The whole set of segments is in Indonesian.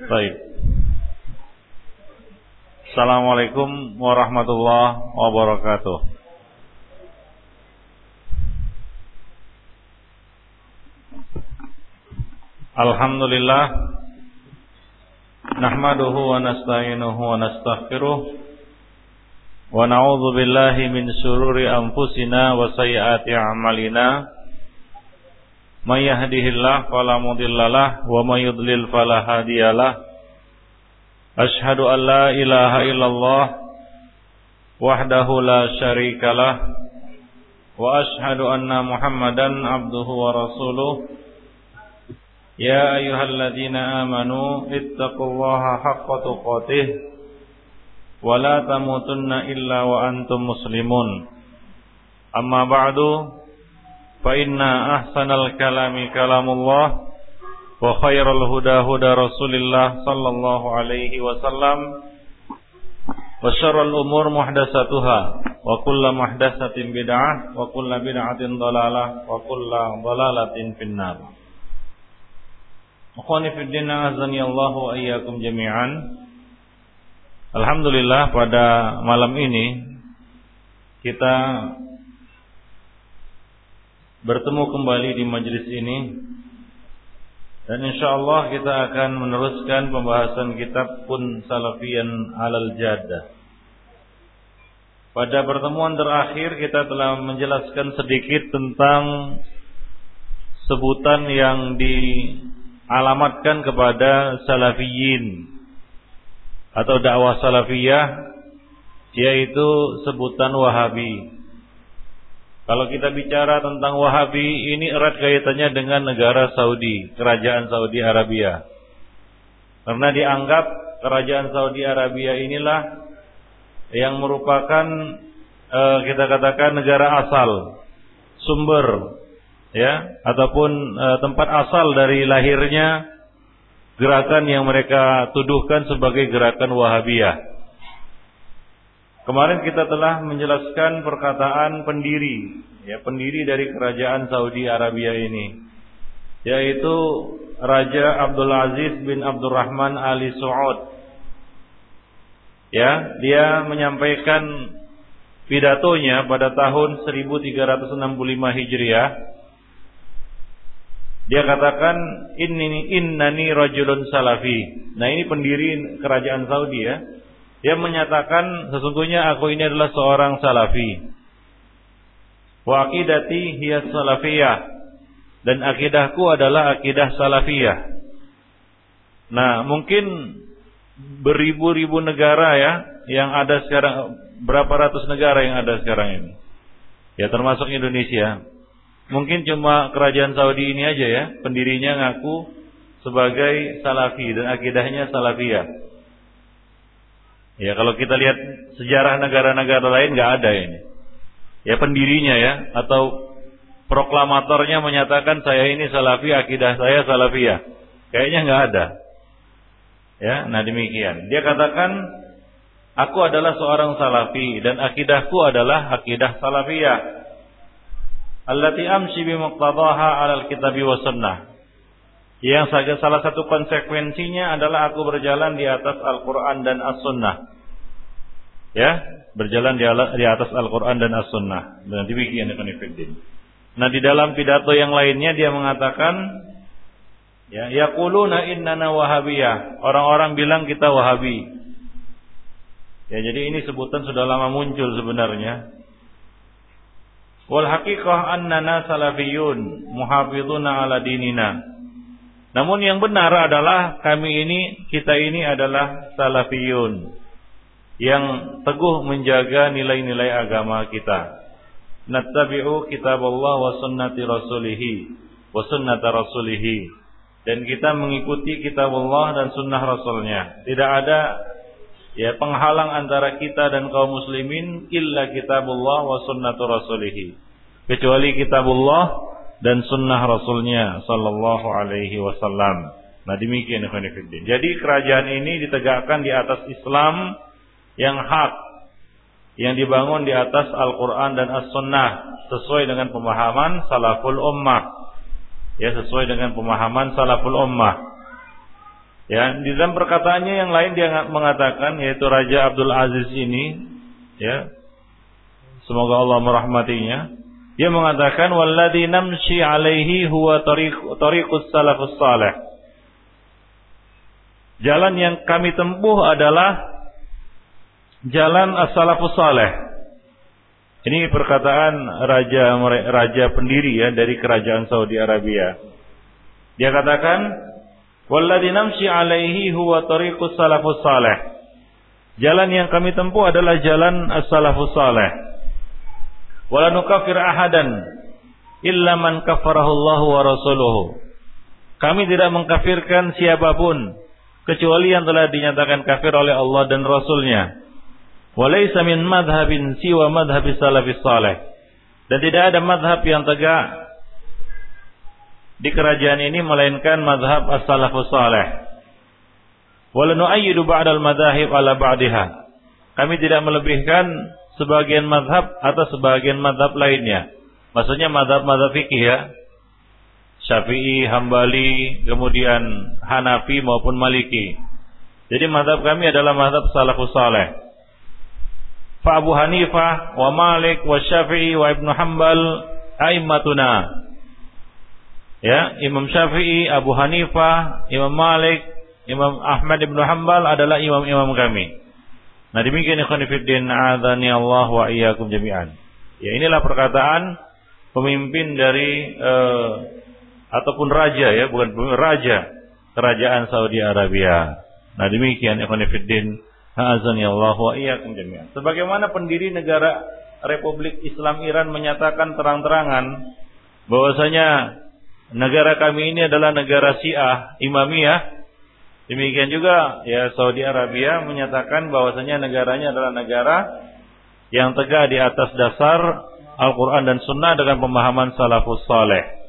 Baik. Assalamualaikum warahmatullahi wabarakatuh. Alhamdulillah nahmaduhu wa nasta'inuhu wa nastaghfiruh wa na'udzu billahi min shururi anfusina wa sayyiati a'malina may yahdihillahu fala mudhillalah wa may yudlil fala hadiyalah asyhadu an la ilaha illallah wahdahu la syarikalah wa asyhadu anna muhammadan abduhu wa rasuluh يا أيها الذين آمنوا اتقوا الله حق تقاته ولا تموتن إلا وأنتم مسلمون أما بعد فإن أحسن الكلام كلام الله وخير الهدى هدى رسول الله صلى الله عليه وسلم وشر الأمور محدثاتها وكل محدثة بدعة وكل بدعة ضلالة وكل ضلالة في النار Akhwani fi din azani Allah wa iyyakum jami'an. Alhamdulillah pada malam ini kita bertemu kembali di majelis ini dan insyaallah kita akan meneruskan pembahasan kitab Kun Salafiyan Alal Jaddah. Pada pertemuan terakhir kita telah menjelaskan sedikit tentang sebutan yang di alamatkan kepada salafiyin atau dakwah salafiyah yaitu sebutan Wahabi. Kalau kita bicara tentang Wahabi ini erat kaitannya dengan negara Saudi, kerajaan Saudi Arabia. Karena dianggap kerajaan Saudi Arabia inilah yang merupakan eh, kita katakan negara asal, sumber ya ataupun e, tempat asal dari lahirnya gerakan yang mereka tuduhkan sebagai gerakan Wahabiyah. Kemarin kita telah menjelaskan perkataan pendiri, ya pendiri dari kerajaan Saudi Arabia ini, yaitu Raja Abdul Aziz bin Abdurrahman Ali Saud. Ya, dia menyampaikan pidatonya pada tahun 1365 Hijriah dia katakan inni innani rajulun salafi. Nah, ini pendiri kerajaan Saudi ya. Dia menyatakan sesungguhnya aku ini adalah seorang salafi. Wa aqidati hiya salafiyah. Dan akidahku adalah akidah salafiyah. Nah, mungkin beribu-ribu negara ya yang ada sekarang berapa ratus negara yang ada sekarang ini. Ya termasuk Indonesia. Mungkin cuma kerajaan Saudi ini aja ya, pendirinya ngaku sebagai salafi dan akidahnya salafiyah. Ya kalau kita lihat sejarah negara-negara lain nggak ada ini. Ya pendirinya ya atau proklamatornya menyatakan saya ini salafi, akidah saya salafiyah. Kayaknya nggak ada. Ya, nah demikian. Dia katakan aku adalah seorang salafi dan akidahku adalah akidah salafiyah allati amshi bi muqtadaha 'alal kitabi was sunnah. Yang salah satu konsekuensinya adalah aku berjalan di atas Al-Qur'an dan As-Sunnah. Ya, berjalan di atas Al-Qur'an dan As-Sunnah. Dan demikian ikhwan Nah, di dalam pidato yang lainnya dia mengatakan ya, yaquluna innana wahabiyah. Orang-orang bilang kita Wahabi. Ya, jadi ini sebutan sudah lama muncul sebenarnya. Wal haqiqah annana salafiyun muhafizuna ala dinina. Namun yang benar adalah kami ini kita ini adalah salafiyun yang teguh menjaga nilai-nilai agama kita. Nattabi'u kitab Allah wa sunnati rasulihi wa sunnata rasulihi dan kita mengikuti kitab Allah dan sunnah rasulnya. Tidak ada ya penghalang antara kita dan kaum muslimin illa kitabullah wa sunnatu rasulih kecuali kitabullah dan sunnah rasulnya sallallahu alaihi wasallam nah demikian ikhwanifiddin jadi kerajaan ini ditegakkan di atas Islam yang hak yang dibangun di atas Al-Quran dan As-Sunnah sesuai dengan pemahaman salaful ummah ya sesuai dengan pemahaman salaful ummah Ya, di dalam perkataannya yang lain dia mengatakan yaitu Raja Abdul Aziz ini ya. Semoga Allah merahmatinya. Dia mengatakan walladzi namshi alaihi huwa tariq tariqus salafus salih. Jalan yang kami tempuh adalah jalan as-salafus salih. Ini perkataan raja raja pendiri ya dari kerajaan Saudi Arabia. Dia katakan Walladhi namshi alaihi huwa tariqus salafus salih. Jalan yang kami tempuh adalah jalan as-salafus salih. Wala nukafir ahadan illa man kafarahu Allah wa rasuluhu. Kami tidak mengkafirkan siapa pun kecuali yang telah dinyatakan kafir oleh Allah dan Rasulnya. Walaysa min madhabin siwa madhabis salafis salih. Dan tidak ada madhab yang tegak di kerajaan ini melainkan mazhab as-salafus salih. Wala nu'ayyidu ba'dal madzahib ala ba'diha. Kami tidak melebihkan sebagian mazhab atau sebagian mazhab lainnya. Maksudnya mazhab-mazhab fikih ya. Syafi'i, Hambali, kemudian Hanafi maupun Maliki. Jadi mazhab kami adalah mazhab salafus salih. Fa Abu Hanifah wa Malik wa Syafi'i wa Ibnu Hanbal aimmatuna Ya, Imam Syafi'i, Abu Hanifah, Imam Malik, Imam Ahmad ibn Hanbal adalah imam-imam kami. Nah demikian ikhwan fillah a'adzani Allah wa iyyakum jami'an. Ya inilah perkataan pemimpin dari uh, ataupun raja ya, bukan raja kerajaan Saudi Arabia. Nah demikian ikhwan fillah a'adzani Allah wa iyyakum jami'an. Sebagaimana pendiri negara Republik Islam Iran menyatakan terang-terangan bahwasanya negara kami ini adalah negara Syiah, Imamiyah. Demikian juga ya Saudi Arabia menyatakan bahwasanya negaranya adalah negara yang tegak di atas dasar Al-Quran dan Sunnah dengan pemahaman salafus saleh.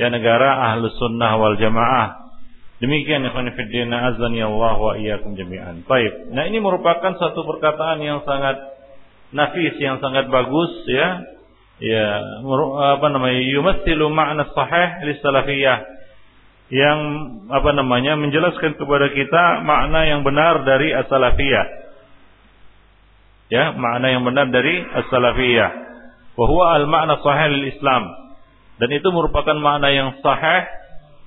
Ya negara ahlus sunnah wal jamaah. Demikian ikhwan fillah azani Allah wa iyyakum jami'an. Baik. Nah ini merupakan satu perkataan yang sangat nafis, yang sangat bagus ya ya apa namanya yumatsilu makna sahih li salafiyah yang apa namanya menjelaskan kepada kita makna yang benar dari as-salafiyah. Ya makna yang benar dari as-salafiyah. Wa al-ma'na sahih Islam dan itu merupakan makna yang sahih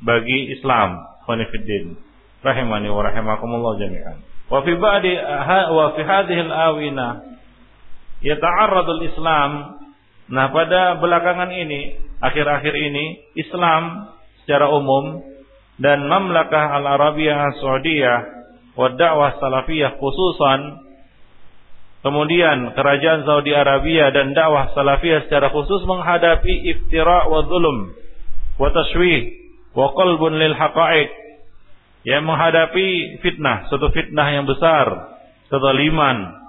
bagi Islam. Khonifuddin. Rahimani wa rahimakumullah jami'an. Wa fi ba'di wa fi hadhihi al-awina yata'arradu al-Islam. Nah pada belakangan ini, akhir-akhir ini, Islam secara umum dan Mamlakah Al-Arabiyah Saudiyah wa dakwah salafiyah khususan kemudian kerajaan Saudi Arabia dan dakwah salafiyah secara khusus menghadapi iftira wa zulum wa tashwih wa qalbun lil haqa'iq yang menghadapi fitnah, suatu fitnah yang besar, kezaliman,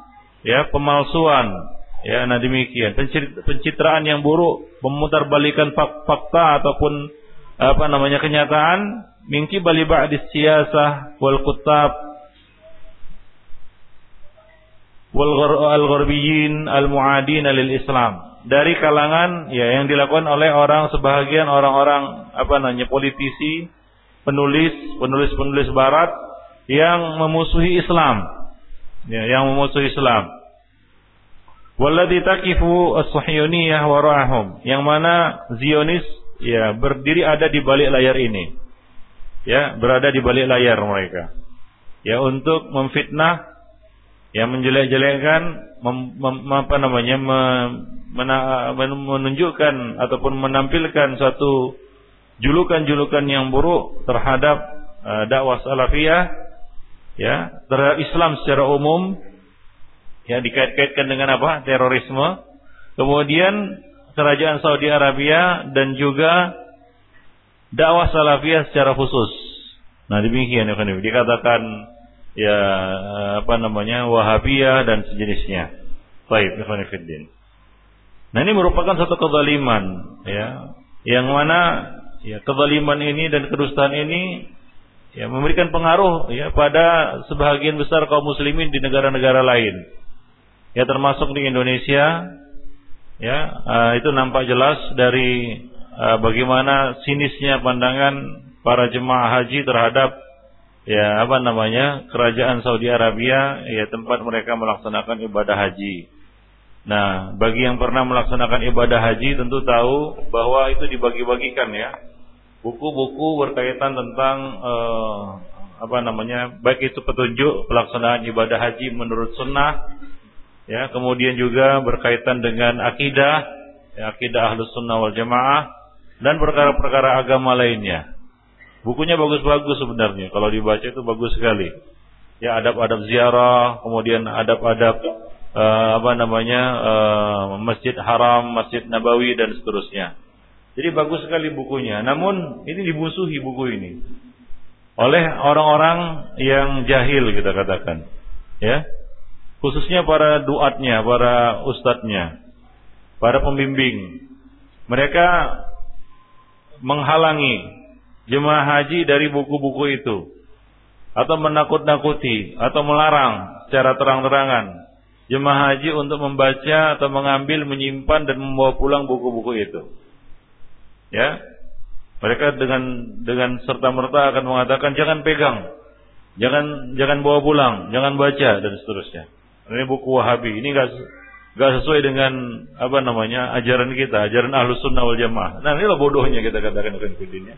ya, pemalsuan, Ya, nah demikian. Pencitraan yang buruk, memutarbalikan fakta ataupun apa namanya kenyataan, mingki bali ba'dis siyasah wal kutab wal al-gharbiyyin al-mu'adin lil Islam. Dari kalangan ya yang dilakukan oleh orang sebahagian orang-orang apa namanya politisi, penulis, penulis-penulis barat yang memusuhi Islam. Ya, yang memusuhi Islam Walladhi takifu as-sahyuniyah warahum. Yang mana Zionis ya berdiri ada di balik layar ini. Ya, berada di balik layar mereka. Ya, untuk memfitnah ya menjelek-jelekkan mem, mem, apa namanya mena, menunjukkan ataupun menampilkan satu julukan-julukan yang buruk terhadap uh, dakwah salafiyah ya terhadap Islam secara umum ya dikait-kaitkan dengan apa? Terorisme. Kemudian kerajaan Saudi Arabia dan juga dakwah salafiyah secara khusus. Nah demikian ya dikatakan ya apa namanya Wahabiyah dan sejenisnya. Baik, Ikhwan Nah ini merupakan satu kezaliman ya yang mana ya kezaliman ini dan kedustaan ini ya memberikan pengaruh ya pada sebagian besar kaum muslimin di negara-negara lain ya termasuk di Indonesia ya uh, itu nampak jelas dari uh, bagaimana sinisnya pandangan para jemaah haji terhadap ya apa namanya kerajaan Saudi Arabia ya tempat mereka melaksanakan ibadah haji. Nah, bagi yang pernah melaksanakan ibadah haji tentu tahu bahwa itu dibagi-bagikan ya. Buku-buku berkaitan tentang eh, apa namanya baik itu petunjuk pelaksanaan ibadah haji menurut sunnah ya kemudian juga berkaitan dengan akidah ya, akidah ahlus sunnah wal jamaah dan perkara-perkara agama lainnya Bukunya bagus-bagus sebenarnya. Kalau dibaca itu bagus sekali. Ya adab-adab ziarah, kemudian adab-adab uh, apa namanya uh, Masjid Haram, Masjid Nabawi dan seterusnya. Jadi bagus sekali bukunya. Namun ini dimusuhi buku ini oleh orang-orang yang jahil kita katakan. Ya. Khususnya para duatnya, para ustadznya, para pembimbing. Mereka menghalangi jemaah haji dari buku-buku itu atau menakut-nakuti atau melarang secara terang-terangan jemaah haji untuk membaca atau mengambil, menyimpan dan membawa pulang buku-buku itu. Ya. Mereka dengan dengan serta-merta akan mengatakan jangan pegang. Jangan jangan bawa pulang, jangan baca dan seterusnya. Ini buku Wahabi. Ini enggak enggak sesuai dengan apa namanya ajaran kita, ajaran Ahlus Sunnah wal Jamaah. Nah, inilah bodohnya kita katakan ya.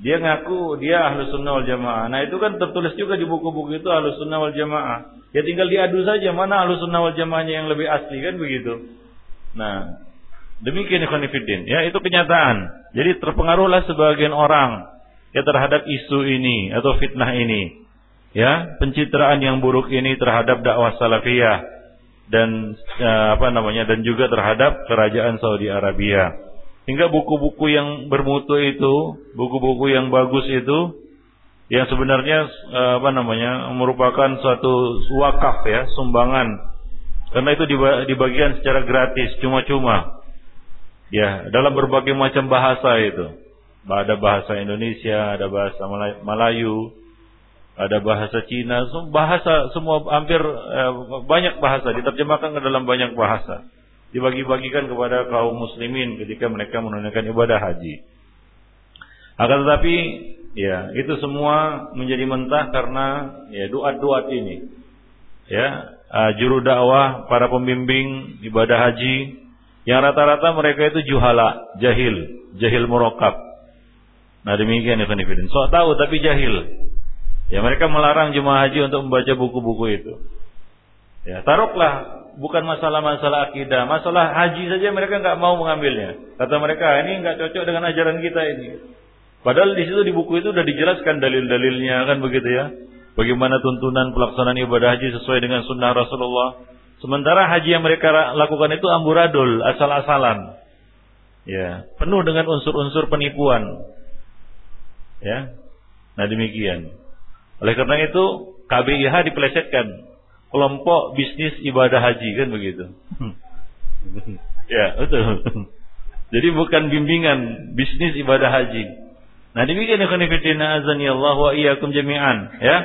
Dia ngaku dia ahlu sunnah wal jamaah. Nah itu kan tertulis juga di buku-buku itu ahlu sunnah wal jamaah. Ya tinggal diadu saja mana ahlu sunnah wal jamaahnya yang lebih asli kan begitu. Nah demikian ikhwanifidin. Ya itu kenyataan. Jadi terpengaruhlah sebagian orang ya terhadap isu ini atau fitnah ini. Ya pencitraan yang buruk ini terhadap dakwah salafiyah dan ya, apa namanya dan juga terhadap kerajaan Saudi Arabia. Hingga buku-buku yang bermutu itu, buku-buku yang bagus itu, yang sebenarnya eh, apa namanya merupakan suatu wakaf ya, sumbangan. Karena itu dibagikan secara gratis, cuma-cuma. Ya, dalam berbagai macam bahasa itu. Ada bahasa Indonesia, ada bahasa Melayu, ada bahasa Cina, bahasa semua hampir eh, banyak bahasa diterjemahkan ke dalam banyak bahasa dibagi-bagikan kepada kaum muslimin ketika mereka menunaikan ibadah haji. Akan tetapi ya itu semua menjadi mentah karena ya doa-doa ini. Ya, uh, juru dakwah, para pembimbing ibadah haji yang rata-rata mereka itu juhala, jahil, jahil murokab. Nah demikian ya Fanifidin. So tahu tapi jahil. Ya mereka melarang jemaah haji untuk membaca buku-buku itu. Ya, taruhlah bukan masalah-masalah akidah, masalah haji saja mereka nggak mau mengambilnya. Kata mereka ini nggak cocok dengan ajaran kita ini. Padahal di situ di buku itu sudah dijelaskan dalil-dalilnya kan begitu ya. Bagaimana tuntunan pelaksanaan ibadah haji sesuai dengan sunnah Rasulullah. Sementara haji yang mereka lakukan itu amburadul, asal-asalan. Ya, penuh dengan unsur-unsur penipuan. Ya. Nah demikian. Oleh karena itu KBIH dipelesetkan kelompok bisnis ibadah haji kan begitu. ya, betul. Jadi bukan bimbingan bisnis ibadah haji. Nah, demikian ikhwan fillah azani Allah wa iyyakum jami'an, ya.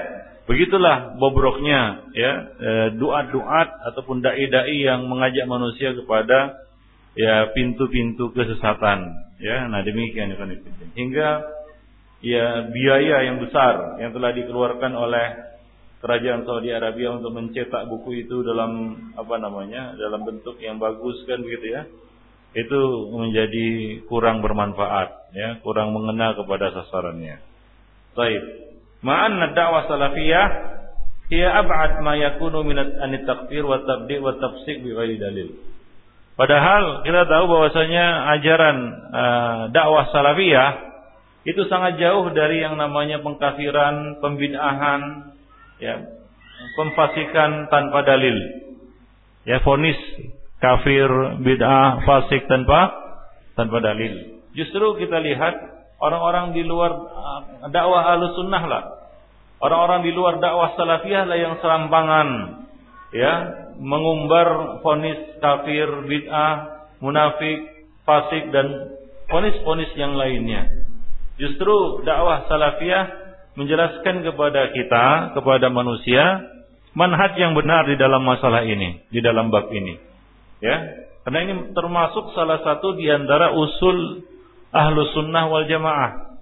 Begitulah bobroknya ya e, doa-doa ataupun dai-dai yang mengajak manusia kepada ya pintu-pintu kesesatan, ya. Nah, demikian ikhwan fillah. Hingga ya biaya yang besar yang telah dikeluarkan oleh kerajaan Saudi Arabia untuk mencetak buku itu dalam apa namanya dalam bentuk yang bagus kan begitu ya itu menjadi kurang bermanfaat ya kurang mengena kepada sasarannya. Baik. Ma'an dakwah salafiyah hiya ab'ad ma yakunu min an takfir wa tabdi' wa tafsik bi dalil. Padahal kita tahu bahwasanya ajaran uh, dakwah salafiyah itu sangat jauh dari yang namanya pengkafiran, pembid'ahan, ya pemfasikan tanpa dalil. Ya fonis kafir bid'ah fasik tanpa tanpa dalil. Justru kita lihat orang-orang di luar uh, dakwah sunnah lah. Orang-orang di luar dakwah salafiyah lah yang serampangan ya mengumbar fonis kafir bid'ah munafik fasik dan fonis-fonis yang lainnya justru dakwah salafiyah menjelaskan kepada kita, kepada manusia, manhaj yang benar di dalam masalah ini, di dalam bab ini. Ya, karena ini termasuk salah satu di antara usul ahlu sunnah wal jamaah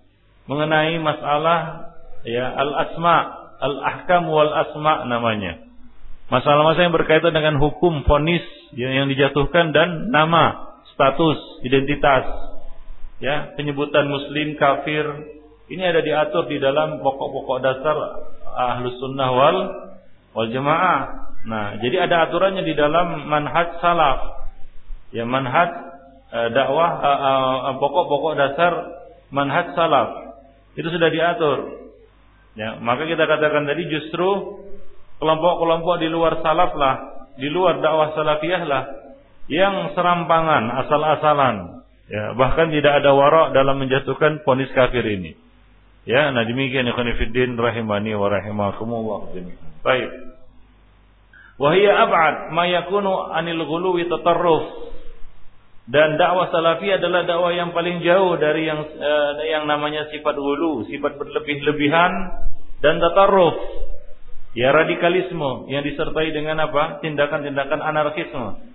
mengenai masalah ya al-asma, al-ahkam wal asma namanya. Masalah-masalah yang berkaitan dengan hukum fonis yang dijatuhkan dan nama, status, identitas. Ya, penyebutan muslim, kafir, ini ada diatur di dalam pokok-pokok dasar Ahlus Sunnah wal wal Jamaah. Nah, jadi ada aturannya di dalam manhaj salaf. Ya, manhaj uh, dakwah uh, pokok-pokok dasar manhaj salaf. Itu sudah diatur. Ya, maka kita katakan tadi justru kelompok-kelompok di luar salaf lah, di luar dakwah salafiyah lah yang serampangan, asal-asalan. Ya, bahkan tidak ada warak dalam menjatuhkan ponis kafir ini. Ya, nah demikian ikhwan fillah rahimani wa rahimakumullah jami'an. Baik. Wa hiya ab'ad ma yakunu anil ghuluwi tatarruf. Dan dakwah salafi adalah dakwah yang paling jauh dari yang uh, yang namanya sifat hulu, sifat berlebih-lebihan dan tatarruf. Ya radikalisme yang disertai dengan apa? Tindakan-tindakan anarkisme.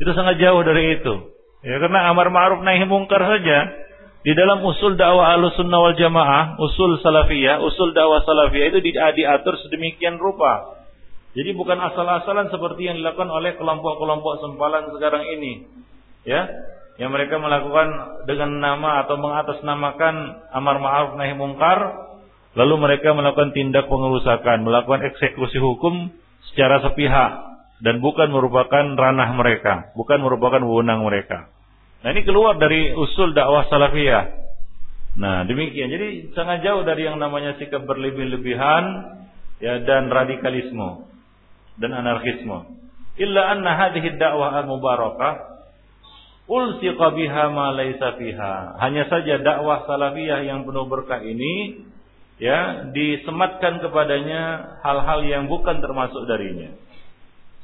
Itu sangat jauh dari itu. Ya karena amar ma'ruf nahi mungkar saja di dalam usul dakwah Ahlussunnah wal Jamaah, usul salafiyah, usul dakwah salafiyah itu diatur sedemikian rupa. Jadi bukan asal-asalan seperti yang dilakukan oleh kelompok-kelompok sempalan sekarang ini. Ya, yang mereka melakukan dengan nama atau mengatasnamakan amar ma'ruf nahi mungkar, lalu mereka melakukan tindak pengerusakan, melakukan eksekusi hukum secara sepihak dan bukan merupakan ranah mereka, bukan merupakan wewenang mereka. Nah ini keluar dari usul dakwah salafiyah. Nah demikian. Jadi sangat jauh dari yang namanya sikap berlebih-lebihan ya dan radikalisme dan anarkisme. Illa anna hadhihi dakwah al-mubarakah ulsiqa biha ma laysa fiha. Hanya saja dakwah salafiyah yang penuh berkah ini ya disematkan kepadanya hal-hal yang bukan termasuk darinya.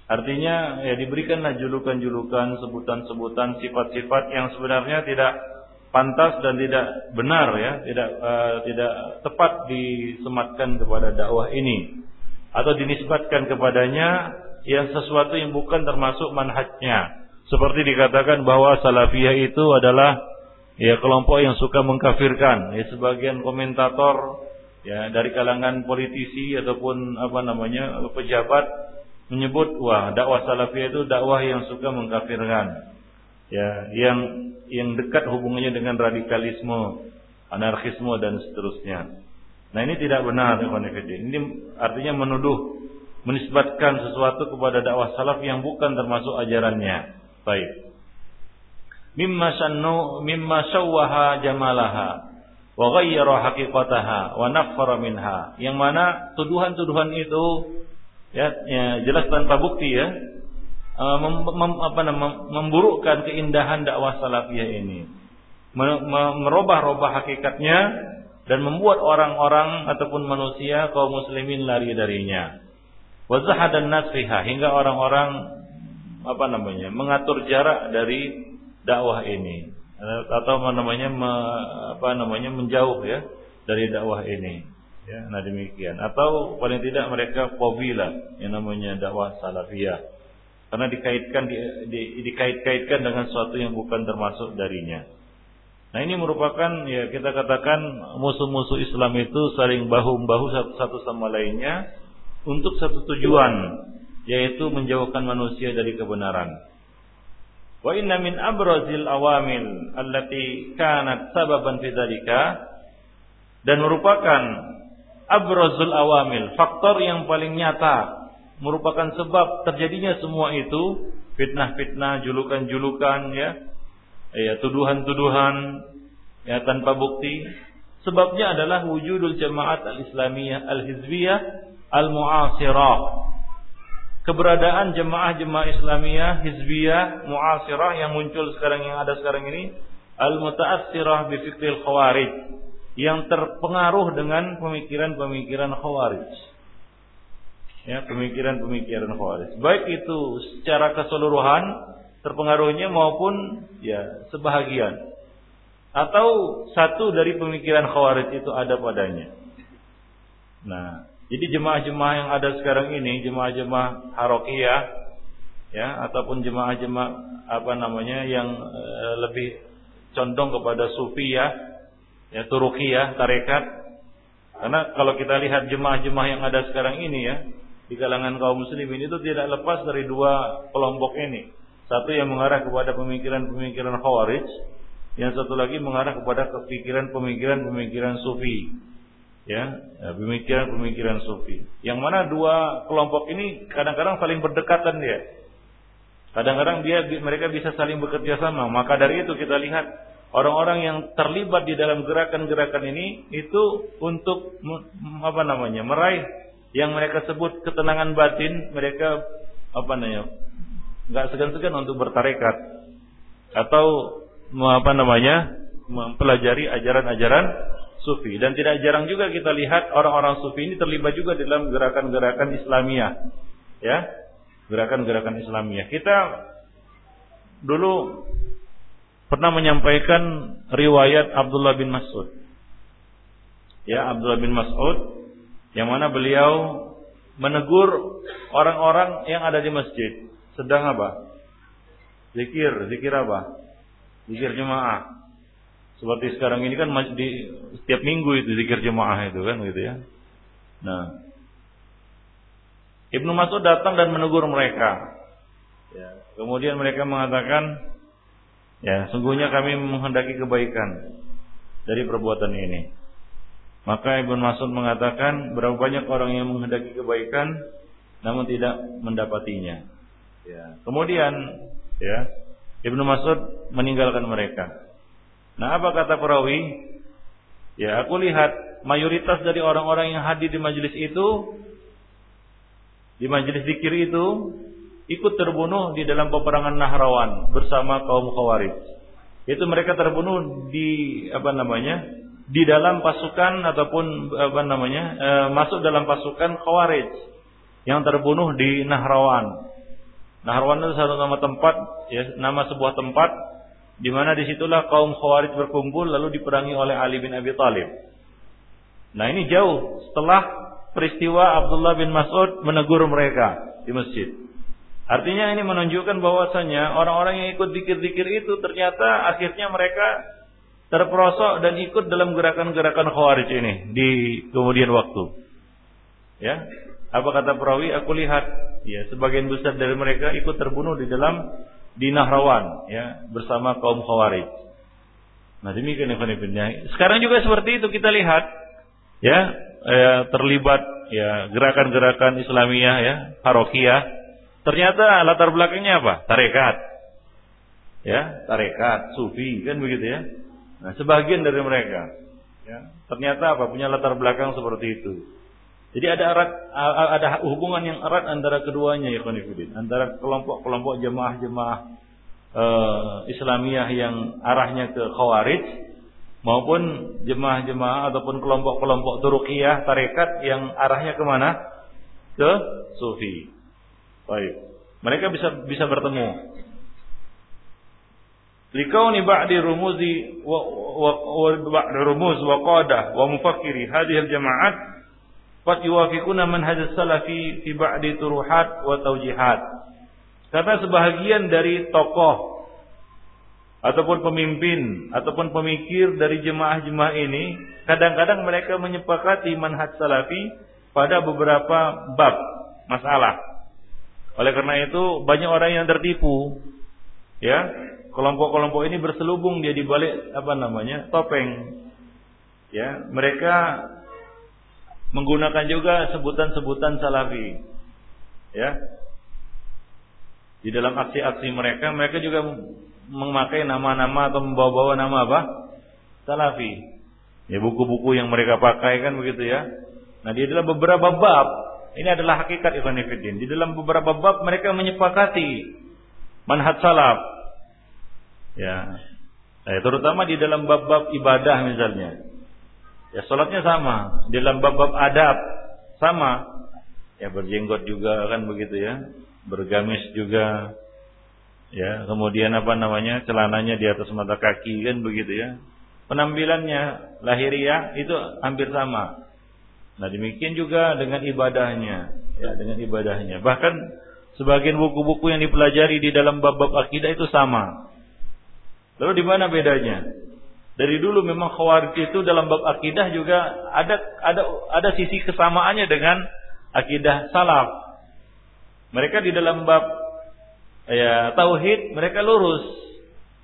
Artinya ya diberikanlah julukan-julukan, sebutan-sebutan, sifat-sifat yang sebenarnya tidak pantas dan tidak benar ya, tidak uh, tidak tepat disematkan kepada dakwah ini atau dinisbatkan kepadanya yang sesuatu yang bukan termasuk manhajnya. Seperti dikatakan bahwa salafiyah itu adalah ya kelompok yang suka mengkafirkan. Ya sebagian komentator ya dari kalangan politisi ataupun apa namanya pejabat menyebut wah dakwah salafiyah itu dakwah yang suka mengkafirkan. Ya yang yang dekat hubungannya dengan radikalisme anarkisme dan seterusnya. Nah ini tidak benar ini artinya menuduh menisbatkan sesuatu kepada dakwah salaf yang bukan termasuk ajarannya. Baik. Mimma sannu mimma sawwaha jamalaha wa ghayyara haqiqataha wa naffara minha. Yang mana tuduhan-tuduhan itu ya, ya jelas tanpa bukti ya. Uh, mem, mem, apa namanya memburukkan keindahan dakwah salafiyah ini. Merubah-rubah hakikatnya dan membuat orang-orang ataupun manusia kaum muslimin lari darinya. Wazah dan nasfiha hingga orang-orang apa namanya mengatur jarak dari dakwah ini. Atau namanya apa namanya menjauh ya dari dakwah ini Ya, nah demikian. Atau paling tidak mereka fobila yang namanya dakwah salafiyah. Karena dikaitkan di, di, dikait-kaitkan dengan sesuatu yang bukan termasuk darinya. Nah ini merupakan ya kita katakan musuh-musuh Islam itu saling bahu-bahu satu, satu sama lainnya untuk satu tujuan yaitu menjauhkan manusia dari kebenaran. Wa inna min abrazil awamil allati kanat sababan fi dan merupakan abrazul awamil, faktor yang paling nyata merupakan sebab terjadinya semua itu fitnah-fitnah, julukan-julukan ya, ya tuduhan-tuduhan ya tanpa bukti. Sebabnya adalah wujudul jamaat al-islamiyah al-hizbiyah al-mu'asirah. Keberadaan jemaah-jemaah Islamiyah hizbiyah mu'asirah yang muncul sekarang yang ada sekarang ini al-muta'assirah bi fiqhil khawarij yang terpengaruh dengan pemikiran-pemikiran khawarij. Ya, pemikiran-pemikiran khawarij. Baik itu secara keseluruhan terpengaruhnya maupun ya sebahagian atau satu dari pemikiran khawarij itu ada padanya. Nah, jadi jemaah-jemaah yang ada sekarang ini, jemaah-jemaah harokiyah ya ataupun jemaah-jemaah apa namanya yang e, lebih condong kepada sufi ya ya Turukiyah tarekat Karena kalau kita lihat jemaah-jemaah yang ada sekarang ini ya, di kalangan kaum muslimin itu tidak lepas dari dua kelompok ini. Satu yang mengarah kepada pemikiran-pemikiran khawarij, yang satu lagi mengarah kepada pemikiran-pemikiran-pemikiran sufi. Ya, ya, pemikiran-pemikiran sufi. Yang mana dua kelompok ini kadang-kadang saling berdekatan dia. Kadang-kadang dia mereka bisa saling bekerja sama. Maka dari itu kita lihat orang-orang yang terlibat di dalam gerakan-gerakan ini itu untuk apa namanya? meraih yang mereka sebut ketenangan batin, mereka apa namanya? nggak segan-segan untuk bertarekat atau apa namanya? mempelajari ajaran-ajaran sufi dan tidak jarang juga kita lihat orang-orang sufi ini terlibat juga dalam gerakan-gerakan Islamiyah ya gerakan-gerakan Islamiyah kita dulu pernah menyampaikan riwayat Abdullah bin Mas'ud. Ya, Abdullah bin Mas'ud yang mana beliau menegur orang-orang yang ada di masjid. Sedang apa? Zikir, zikir apa? Zikir jemaah. Seperti sekarang ini kan di setiap minggu itu zikir jemaah itu kan gitu ya. Nah, Ibnu Mas'ud datang dan menegur mereka. Ya, kemudian mereka mengatakan, Ya, sungguhnya kami menghendaki kebaikan dari perbuatan ini. Maka Ibnu Mas'ud mengatakan berapa banyak orang yang menghendaki kebaikan namun tidak mendapatinya. Ya. Kemudian ya Ibnu Mas'ud meninggalkan mereka. Nah, apa kata perawi? Ya, aku lihat mayoritas dari orang-orang yang hadir di majelis itu di majelis zikir itu ikut terbunuh di dalam peperangan Nahrawan bersama kaum Khawarij. Itu mereka terbunuh di apa namanya? di dalam pasukan ataupun apa namanya? E, masuk dalam pasukan Khawarij yang terbunuh di Nahrawan. Nahrawan itu satu nama tempat ya, nama sebuah tempat di mana di situlah kaum Khawarij berkumpul lalu diperangi oleh Ali bin Abi Thalib. Nah ini jauh setelah peristiwa Abdullah bin Mas'ud menegur mereka di masjid. Artinya ini menunjukkan bahwasanya orang-orang yang ikut zikir-zikir itu ternyata akhirnya mereka terperosok dan ikut dalam gerakan-gerakan khawarij ini di kemudian waktu. Ya. Apa kata perawi? Aku lihat ya sebagian besar dari mereka ikut terbunuh di dalam di Nahrawan ya bersama kaum khawarij. Nah demikian ya Sekarang juga seperti itu kita lihat ya, ya terlibat ya gerakan-gerakan Islamiyah ya parokiah Ternyata latar belakangnya apa? Tarekat. Ya, tarekat, sufi, kan begitu ya. Nah, sebagian dari mereka ya, ternyata apa? Punya latar belakang seperti itu. Jadi ada erat, ada hubungan yang erat antara keduanya ya konfidin, antara kelompok-kelompok jemaah-jemaah uh, Islamiyah yang arahnya ke Khawarij maupun jemaah-jemaah ataupun kelompok-kelompok Turkiyah tarekat yang arahnya ke mana? Ke Sufi. Baik. Mereka bisa bisa bertemu. Likauni ba'di rumuzi wa wa rumuz wa qadah wa mufakkiri hadhihi al-jama'at qad yuwafiquna manhaj salafi fi ba'di turuhat wa tawjihat. Karena sebahagian dari tokoh ataupun pemimpin ataupun pemikir dari jemaah-jemaah ini kadang-kadang mereka menyepakati manhaj salafi pada beberapa bab masalah oleh karena itu banyak orang yang tertipu. Ya, kelompok-kelompok ini berselubung dia di balik apa namanya? topeng. Ya, mereka menggunakan juga sebutan-sebutan salafi. Ya. Di dalam aksi-aksi mereka, mereka juga memakai nama-nama atau membawa-bawa nama apa? Salafi. Ya buku-buku yang mereka pakai kan begitu ya. Nah, di dalam beberapa bab ini adalah hakikat Ibn Fiddin. Di dalam beberapa bab mereka menyepakati manhaj salaf. Ya. Eh, terutama di dalam bab-bab ibadah misalnya. Ya salatnya sama, di dalam bab-bab adab sama. Ya berjenggot juga kan begitu ya. Bergamis juga. Ya, kemudian apa namanya? celananya di atas mata kaki kan begitu ya. Penampilannya lahiriah itu hampir sama. Nah demikian juga dengan ibadahnya, ya dengan ibadahnya. Bahkan sebagian buku-buku yang dipelajari di dalam bab-bab akidah itu sama. Lalu di mana bedanya? Dari dulu memang khawarij itu dalam bab akidah juga ada ada ada sisi kesamaannya dengan akidah salaf. Mereka di dalam bab ya tauhid mereka lurus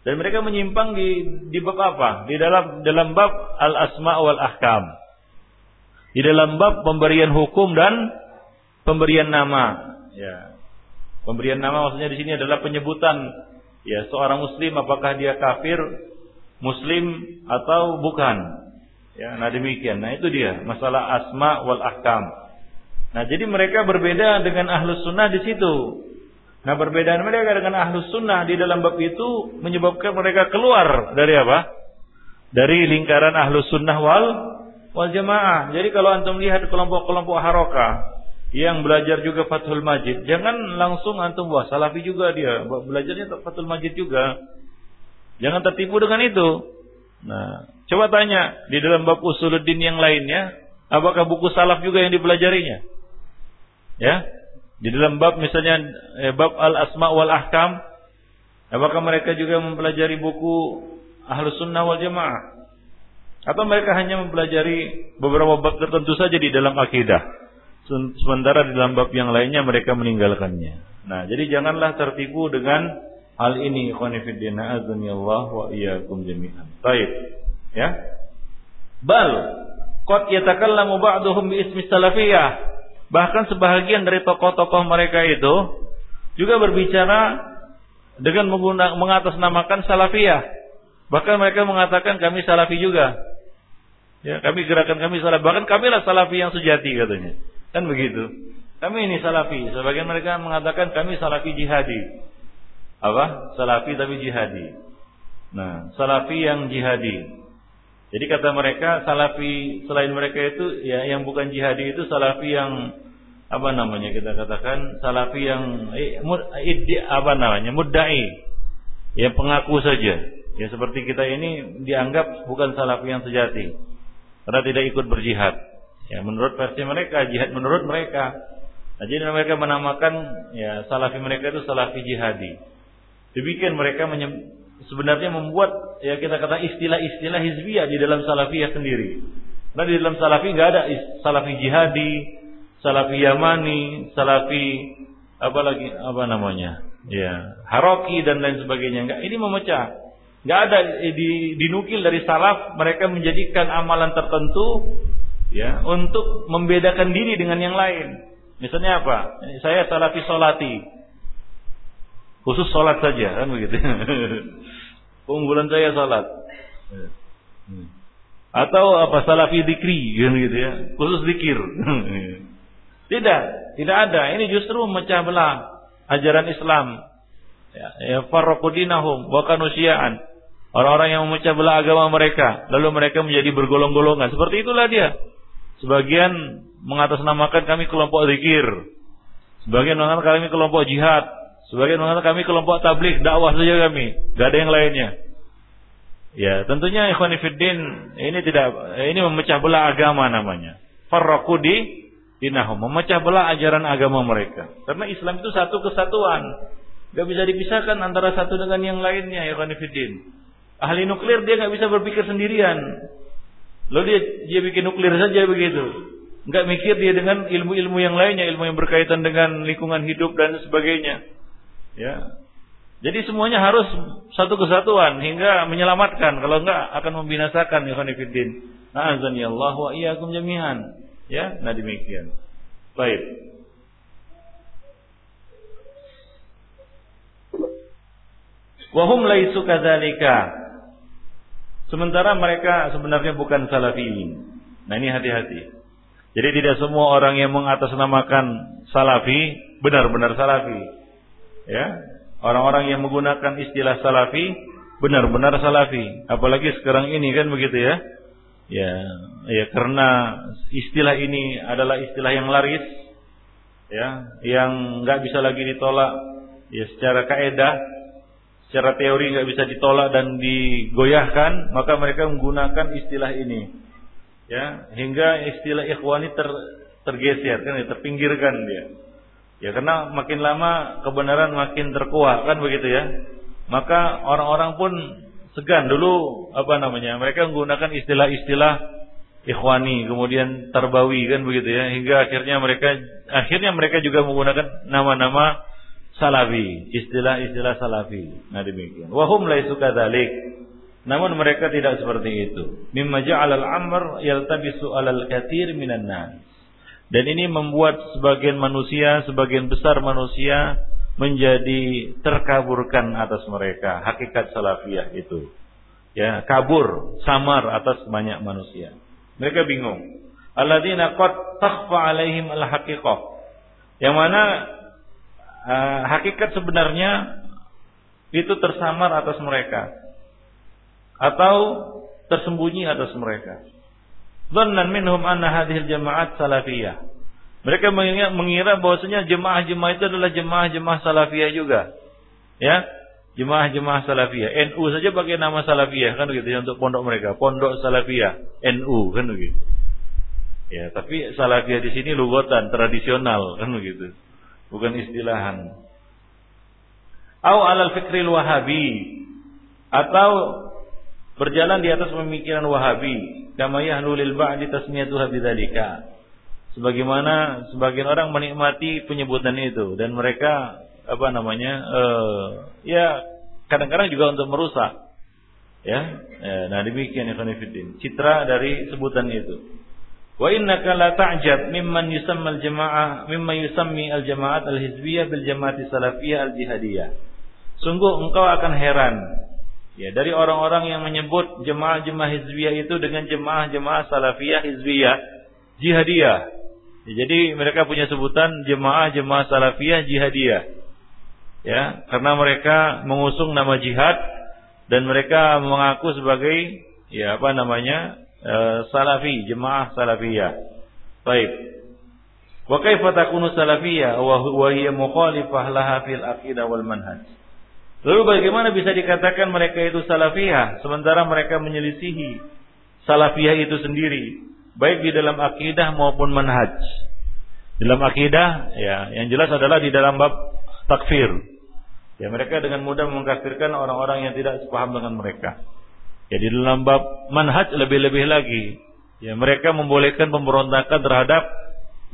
dan mereka menyimpang di di bab apa? Di dalam dalam bab al asma wal ahkam. Di dalam bab pemberian hukum dan pemberian nama. Ya. Pemberian nama maksudnya di sini adalah penyebutan ya seorang muslim apakah dia kafir muslim atau bukan. Ya, nah demikian. Nah itu dia masalah asma wal ahkam. Nah jadi mereka berbeda dengan ahlus sunnah di situ. Nah perbedaan mereka dengan ahlus sunnah di dalam bab itu menyebabkan mereka keluar dari apa? Dari lingkaran ahlus sunnah wal wal jamaah. Jadi kalau antum lihat kelompok-kelompok haroka yang belajar juga Fathul Majid, jangan langsung antum wah salafi juga dia, belajarnya Fathul Majid juga. Jangan tertipu dengan itu. Nah, coba tanya di dalam bab usuluddin yang lainnya, apakah buku salaf juga yang dipelajarinya? Ya, di dalam bab misalnya eh, bab al asma wal ahkam, apakah mereka juga mempelajari buku ahlus sunnah wal jamaah? Atau mereka hanya mempelajari beberapa bab tertentu saja di dalam akidah? Sementara di dalam bab yang lainnya mereka meninggalkannya. Nah, jadi janganlah tertipu dengan Hal ini ikhwanifiddin wa iyyakum jami'an. Baik. Ya. Bal qad yatakallamu ba'duhum bi ismi salafiyah. Bahkan sebahagian dari tokoh-tokoh mereka itu juga berbicara dengan mengatasnamakan salafiyah. Bahkan mereka mengatakan kami salafi juga. Ya, kami gerakan kami salafi. Bahkan kamilah salafi yang sejati katanya. Kan begitu. Kami ini salafi. Sebagian mereka mengatakan kami salafi jihadi apa? Salafi tapi jihadi. Nah, salafi yang jihadi. Jadi kata mereka salafi selain mereka itu ya yang bukan jihadi itu salafi yang apa namanya kita katakan salafi yang eh, apa namanya mudai ya pengaku saja ya seperti kita ini dianggap bukan salafi yang sejati karena tidak ikut berjihad ya menurut versi mereka jihad menurut mereka nah, jadi mereka menamakan ya salafi mereka itu salafi jihadi Demikian mereka sebenarnya membuat ya kita kata istilah-istilah hizbiyah di dalam salafiyah sendiri. Nah di dalam salafi nggak ada salafi jihadi, salafi yamani, salafi apa lagi apa namanya? Ya, haroki dan lain sebagainya. Enggak, ini memecah. Enggak ada di, dinukil dari salaf mereka menjadikan amalan tertentu ya untuk membedakan diri dengan yang lain. Misalnya apa? Saya salafi solati. Khusus sholat saja kan begitu. Keunggulan saya sholat. Atau apa salafi dikri kan gitu ya. Khusus dikir. tidak, tidak ada. Ini justru memecah belah ajaran Islam. Ya, ya farraqudinahum wa Orang-orang yang memecah belah agama mereka, lalu mereka menjadi bergolong-golongan. Seperti itulah dia. Sebagian mengatasnamakan kami kelompok zikir. Sebagian mengatakan kami kelompok jihad. Sebagian mengatakan kami kelompok tablik, dakwah saja kami, gak ada yang lainnya. Ya, tentunya ikhwan ini tidak ini memecah belah agama namanya. Farraqu di dinahum, memecah belah ajaran agama mereka. Karena Islam itu satu kesatuan. Gak bisa dipisahkan antara satu dengan yang lainnya ya fiddin. Ahli nuklir dia gak bisa berpikir sendirian. Lalu dia dia bikin nuklir saja begitu. Gak mikir dia dengan ilmu-ilmu yang lainnya, ilmu yang berkaitan dengan lingkungan hidup dan sebagainya. Ya. Jadi semuanya harus satu kesatuan hingga menyelamatkan. Kalau enggak akan membinasakan fillah. Na'azani Allah wa iyyakum jami'an. Ya, nah demikian. Baik. Wahum laisu kadzalika. Sementara mereka sebenarnya bukan salafiyin. Nah ini hati-hati. Jadi tidak semua orang yang mengatasnamakan salafi benar-benar salafi. Ya, orang-orang yang menggunakan istilah salafi benar-benar salafi. Apalagi sekarang ini kan begitu ya. Ya, ya karena istilah ini adalah istilah yang laris, ya, yang nggak bisa lagi ditolak, ya secara kaedah, secara teori nggak bisa ditolak dan digoyahkan, maka mereka menggunakan istilah ini, ya, hingga istilah ikhwani ter, tergeser, kan, ya, terpinggirkan dia. Ya karena makin lama kebenaran makin terkuat kan begitu ya. Maka orang-orang pun segan dulu apa namanya? Mereka menggunakan istilah-istilah ikhwani, kemudian tarbawi kan begitu ya, hingga akhirnya mereka akhirnya mereka juga menggunakan nama-nama salafi, istilah-istilah salafi. Nah demikian. Wahum laisu kadzalik. Namun mereka tidak seperti itu. Mimma ja'alal amr yaltabisu alal kathir minan nas. Dan ini membuat sebagian manusia, sebagian besar manusia menjadi terkaburkan atas mereka hakikat salafiyah itu. Ya, kabur, samar atas banyak manusia. Mereka bingung. Alladzina qad takhfa alaihim al-haqiqah. Yang mana uh, hakikat sebenarnya itu tersamar atas mereka atau tersembunyi atas mereka. Dhannan minhum anna hadhil jama'at salafiyah. Mereka mengira, bahwasanya jemaah-jemaah itu adalah jemaah-jemaah salafiyah juga. Ya, jemaah-jemaah salafiyah. NU saja pakai nama salafiyah kan gitu untuk pondok mereka, pondok salafiyah, NU kan begitu. Ya, tapi salafiyah di sini lugotan tradisional kan begitu. Bukan istilahan. Au alal fikril wahabi. Atau berjalan di atas pemikiran Wahabi. Kama yahnu lil ba'di tasmiyatuha bidzalika. Sebagaimana sebagian orang menikmati penyebutan itu. Dan mereka apa namanya uh, ya kadang-kadang juga untuk merusak. Ya, ya nah demikian ikhwan citra dari sebutan itu wa innaka la ta'jab mimman yusamma al-jama'ah mimman yusammi al-jama'at al-hizbiyah bil jama'ati salafiyah al-jihadiyah sungguh engkau akan heran Ya, dari orang-orang yang menyebut jemaah-jemaah hizbiyah itu dengan jemaah-jemaah salafiyah hizbiyah jihadiyah. Ya, jadi mereka punya sebutan jemaah-jemaah salafiyah jihadiyah. Ya, karena mereka mengusung nama jihad dan mereka mengaku sebagai ya apa namanya? E, salafi, jemaah salafiyah. Baik. Wa kaifa takunu salafiyah wa hiya mukhalifah laha fil aqidah wal manhaj? Lalu bagaimana bisa dikatakan mereka itu salafiyah sementara mereka menyelisihi salafiyah itu sendiri baik di dalam akidah maupun manhaj. Dalam akidah ya yang jelas adalah di dalam bab takfir. Ya mereka dengan mudah mengkafirkan orang-orang yang tidak sepaham dengan mereka. Ya di dalam bab manhaj lebih-lebih lagi. Ya mereka membolehkan pemberontakan terhadap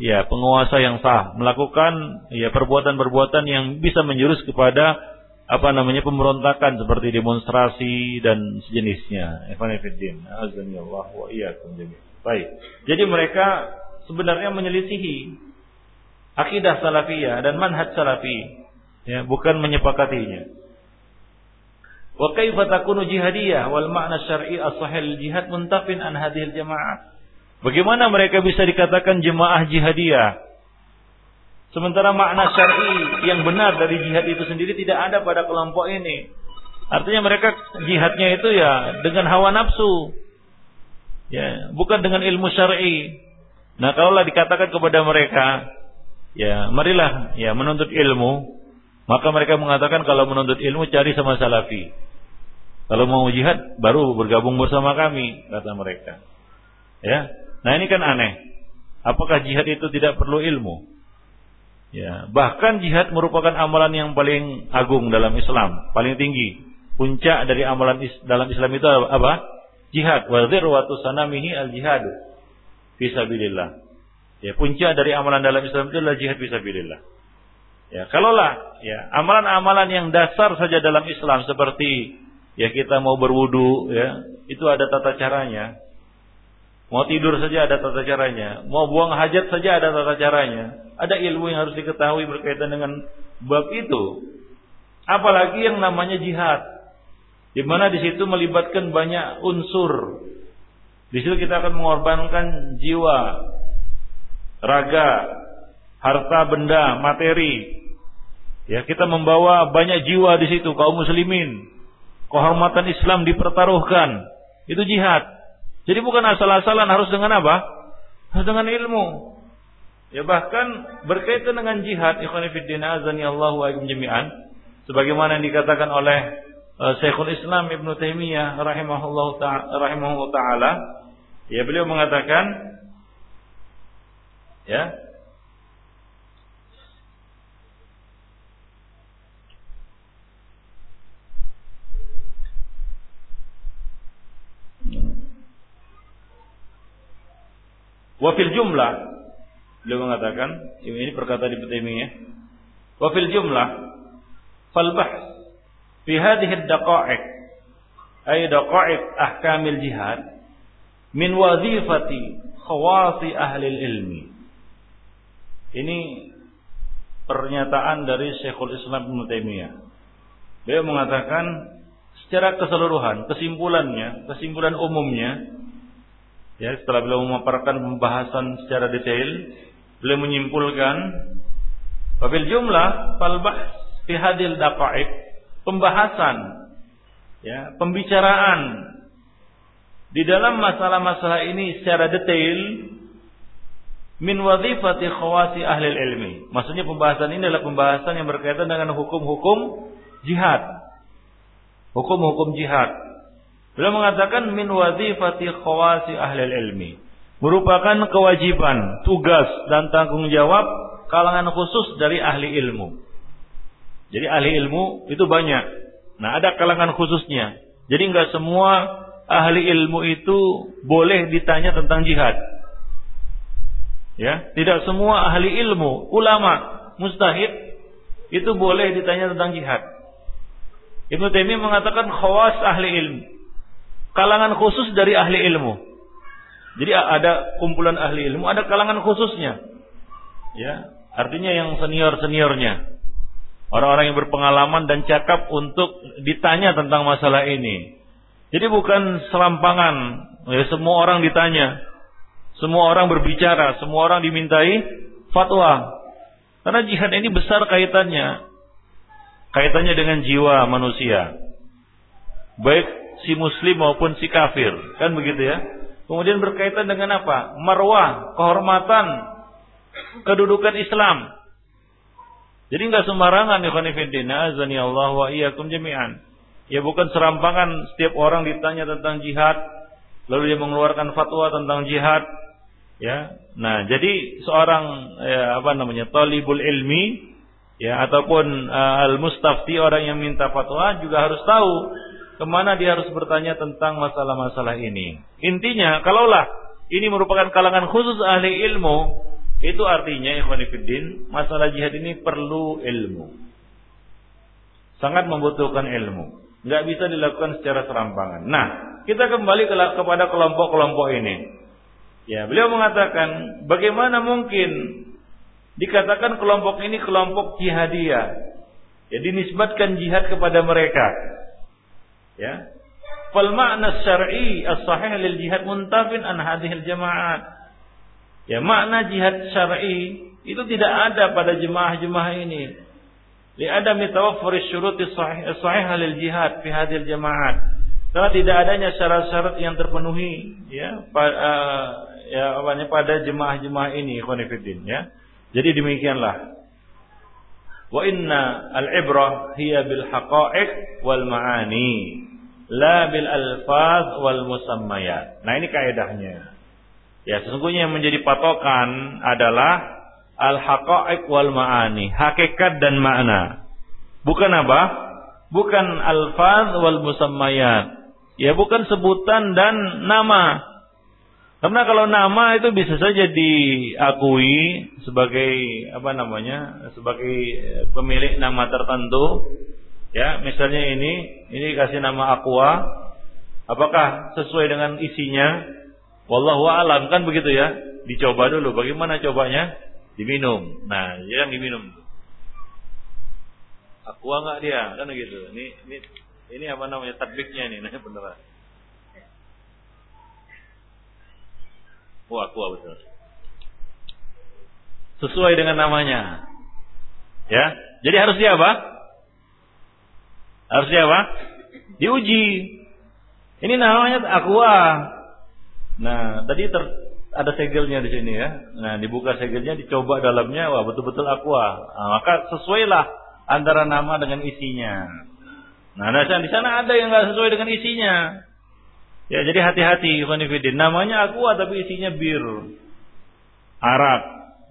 ya penguasa yang sah, melakukan ya perbuatan-perbuatan yang bisa menjurus kepada apa namanya pemberontakan seperti demonstrasi dan sejenisnya. Baik. Jadi mereka sebenarnya menyelisihi akidah salafiyah dan manhaj salafi, ya, bukan menyepakatinya. Wa kaifa takunu jihadiyah wal ma'na syar'i as-sahih jihad muntafin an hadhil jamaah. Bagaimana mereka bisa dikatakan jemaah jihadiyah Sementara makna syar'i yang benar dari jihad itu sendiri tidak ada pada kelompok ini. Artinya mereka jihadnya itu ya dengan hawa nafsu. Ya, bukan dengan ilmu syar'i. Nah, kalaulah dikatakan kepada mereka, ya, marilah ya menuntut ilmu, maka mereka mengatakan kalau menuntut ilmu cari sama salafi. Kalau mau jihad baru bergabung bersama kami, kata mereka. Ya. Nah, ini kan aneh. Apakah jihad itu tidak perlu ilmu? Ya, bahkan jihad merupakan amalan yang paling agung dalam Islam, paling tinggi. Puncak dari amalan is dalam Islam itu apa? Jihad. Wa dzirwatu sanamihi al-jihad fisabilillah. Ya, puncak dari amalan dalam Islam itu adalah jihad fisabilillah. Ya, kalaulah ya, amalan-amalan yang dasar saja dalam Islam seperti ya kita mau berwudu ya, itu ada tata caranya. Mau tidur saja ada tata caranya. Mau buang hajat saja ada tata caranya. Ada ilmu yang harus diketahui berkaitan dengan bab itu. Apalagi yang namanya jihad. Di mana di situ melibatkan banyak unsur. Di situ kita akan mengorbankan jiwa, raga, harta benda, materi. Ya, kita membawa banyak jiwa di situ kaum muslimin. Kehormatan Islam dipertaruhkan. Itu jihad. Jadi bukan asal-asalan harus dengan apa? Harus dengan ilmu. Ya bahkan berkaitan dengan jihad ikhwan fillah azani Allah wa jami'an sebagaimana yang dikatakan oleh uh, Syekhul Islam Ibnu Taimiyah rahimahullah taala ya beliau mengatakan ya Wa fil jumlah beliau mengatakan ini perkataan Ibnu Taimiyah. Wa fil jumlah fal fi hadhihi ad-daqa'iq ay daqa'iq ahkamil jihad min wazifati khawasi ahli ilmi. Ini pernyataan dari Syekhul Islam Ibnu Taimiyah. Beliau mengatakan secara keseluruhan, kesimpulannya, kesimpulan umumnya, ya setelah beliau memaparkan pembahasan secara detail, beliau menyimpulkan, wabil jumlah falbah fi hadil daqa'iq, pembahasan, ya, pembicaraan di dalam masalah-masalah ini secara detail min wazifati khawasi ahli ilmi. Maksudnya pembahasan ini adalah pembahasan yang berkaitan dengan hukum-hukum jihad hukum-hukum jihad. Beliau mengatakan min wazifati khawasi ahli ilmi. Merupakan kewajiban, tugas dan tanggung jawab kalangan khusus dari ahli ilmu. Jadi ahli ilmu itu banyak. Nah, ada kalangan khususnya. Jadi enggak semua ahli ilmu itu boleh ditanya tentang jihad. Ya, tidak semua ahli ilmu, ulama, mustahid itu boleh ditanya tentang jihad. Ibnu Taimiyah mengatakan khawas ahli ilmu. Kalangan khusus dari ahli ilmu. Jadi ada kumpulan ahli ilmu, ada kalangan khususnya. Ya, artinya yang senior-seniornya. Orang-orang yang berpengalaman dan cakap untuk ditanya tentang masalah ini. Jadi bukan serampangan, ya semua orang ditanya. Semua orang berbicara, semua orang dimintai fatwa. Karena jihad ini besar kaitannya kaitannya dengan jiwa manusia. Baik si muslim maupun si kafir, kan begitu ya? Kemudian berkaitan dengan apa? Marwah, kehormatan, kedudukan Islam. Jadi nggak sembarangan ya khonifidina azani Allah wa iyyakum jami'an. Ya bukan serampangan setiap orang ditanya tentang jihad lalu dia mengeluarkan fatwa tentang jihad ya. Nah, jadi seorang ya, apa namanya? talibul ilmi ya ataupun uh, al-mustafti orang yang minta fatwa juga harus tahu ke mana dia harus bertanya tentang masalah-masalah ini. Intinya, kalaulah ini merupakan kalangan khusus ahli ilmu, itu artinya ikhwanifiddin, masalah jihad ini perlu ilmu. Sangat membutuhkan ilmu. Nggak bisa dilakukan secara serampangan. Nah, kita kembali ke, kepada kelompok-kelompok ini. Ya, beliau mengatakan, bagaimana mungkin Dikatakan kelompok ini kelompok jihadiyah. Ya, dinisbatkan jihad kepada mereka. Ya. Fal makna syar'i as-sahih lil jihad muntafin an hadhil jama'at. Ya, makna jihad syar'i itu tidak ada pada jemaah-jemaah ini. Li ada mitawaffur syurut sahih lil jihad fi hadhil jama'at. Karena tidak adanya syarat-syarat yang terpenuhi ya, pada, uh, ya pada jemaah-jemaah ini, khonifidin ya. Jadi demikianlah. Wa inna al-ibrah hiya bil haqa'iq wal ma'ani la bil alfaz wal musammayat. Nah ini kaidahnya. Ya sesungguhnya yang menjadi patokan adalah al haqa'iq wal ma'ani, hakikat dan makna. Bukan apa? Bukan alfaz wal musammayat. Ya bukan sebutan dan nama. Karena kalau nama itu bisa saja diakui sebagai apa namanya? sebagai pemilik nama tertentu. Ya, misalnya ini ini kasih nama Aqua. Apakah sesuai dengan isinya? Wallahu alam kan begitu ya. Dicoba dulu bagaimana cobanya? Diminum. Nah, yang diminum. Aqua enggak dia? Kan begitu. Ini ini ini apa namanya? Tadbiknya ini, nah beneran. Wah, kuah betul. Sesuai dengan namanya. Ya. Jadi harus dia apa? Harus dia apa? Diuji. Ini namanya aqua. Nah, tadi ter, ada segelnya di sini ya. Nah, dibuka segelnya, dicoba dalamnya, wah betul-betul aqua. Nah, maka sesuailah antara nama dengan isinya. Nah, nah di sana ada yang nggak sesuai dengan isinya. Ya jadi hati-hati Ikhwanifidin. Namanya aqua tapi isinya bir. Arak,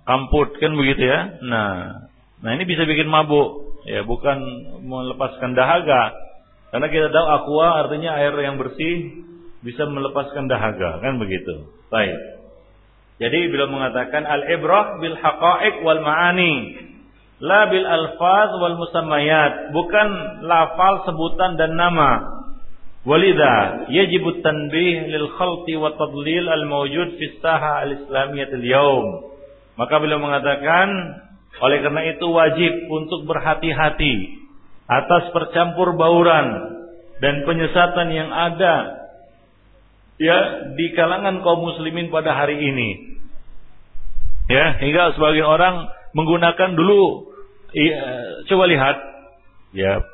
kamput kan begitu ya. Nah, nah ini bisa bikin mabuk. Ya bukan melepaskan dahaga. Karena kita tahu aqua artinya air yang bersih bisa melepaskan dahaga kan begitu. Baik. Jadi beliau mengatakan al-ibrah bil haqa'iq wal ma'ani la bil alfaz wal musammayat, bukan lafal sebutan dan nama. Walidha yajibu tanbih lil khalti wa tadlil al mawjud fi saha al islamiyyah al yaum. Maka beliau mengatakan oleh karena itu wajib untuk berhati-hati atas percampur bauran dan penyesatan yang ada ya di kalangan kaum muslimin pada hari ini. Ya, hingga sebagian orang menggunakan dulu ya, coba lihat ya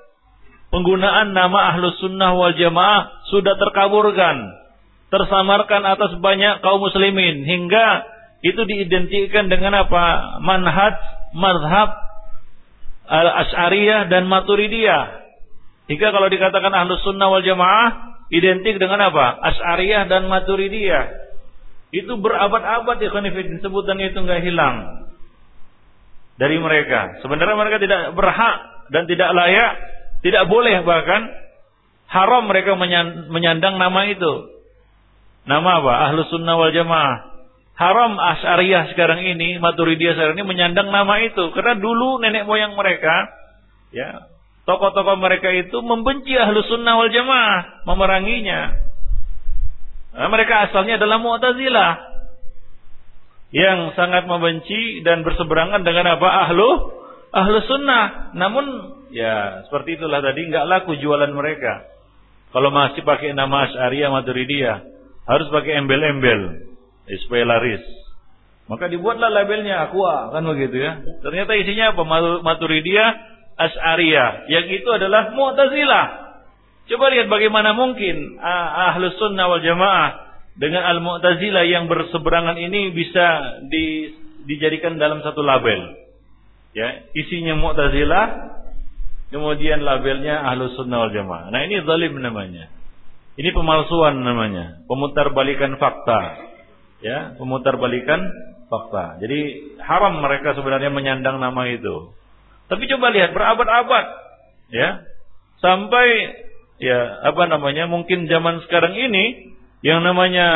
penggunaan nama ahlus sunnah wal jamaah sudah terkaburkan, tersamarkan atas banyak kaum muslimin hingga itu diidentikan dengan apa? Manhaj, madhab, al-as'ariyah dan maturidiyah. Hingga kalau dikatakan ahlus sunnah wal jamaah identik dengan apa? As'ariyah dan maturidiyah. Itu berabad-abad ya konfidin sebutan itu nggak hilang dari mereka. Sebenarnya mereka tidak berhak dan tidak layak tidak boleh bahkan haram mereka menyandang nama itu. Nama apa? Ahlus sunnah wal jamaah. Haram Asy'ariyah sekarang ini, Maturidiyah sekarang ini menyandang nama itu. Karena dulu nenek moyang mereka, ya, tokoh-tokoh mereka itu membenci Ahlus sunnah wal jamaah, memeranginya. Nah, mereka asalnya adalah Mu'tazilah yang sangat membenci dan berseberangan dengan apa ahlu ahlu sunnah. Namun Ya, seperti itulah tadi nggak laku jualan mereka. Kalau masih pakai nama Asy'ariyah Maturidiyah, harus pakai embel-embel supaya laris. Maka dibuatlah labelnya Aqua, kan begitu ya. Ternyata isinya apa? Maturidiyah Asy'ariyah, yang itu adalah Mu'tazilah. Coba lihat bagaimana mungkin Ahlus Sunnah wal Jamaah dengan Al-Mu'tazilah yang berseberangan ini bisa di, dijadikan dalam satu label. Ya, isinya Mu'tazilah, Kemudian labelnya ahlu sunnah wal jamaah. Nah ini zalim namanya. Ini pemalsuan namanya. Pemutar balikan fakta. Ya, pemutar balikan fakta. Jadi haram mereka sebenarnya menyandang nama itu. Tapi coba lihat berabad-abad. Ya. Sampai ya apa namanya mungkin zaman sekarang ini yang namanya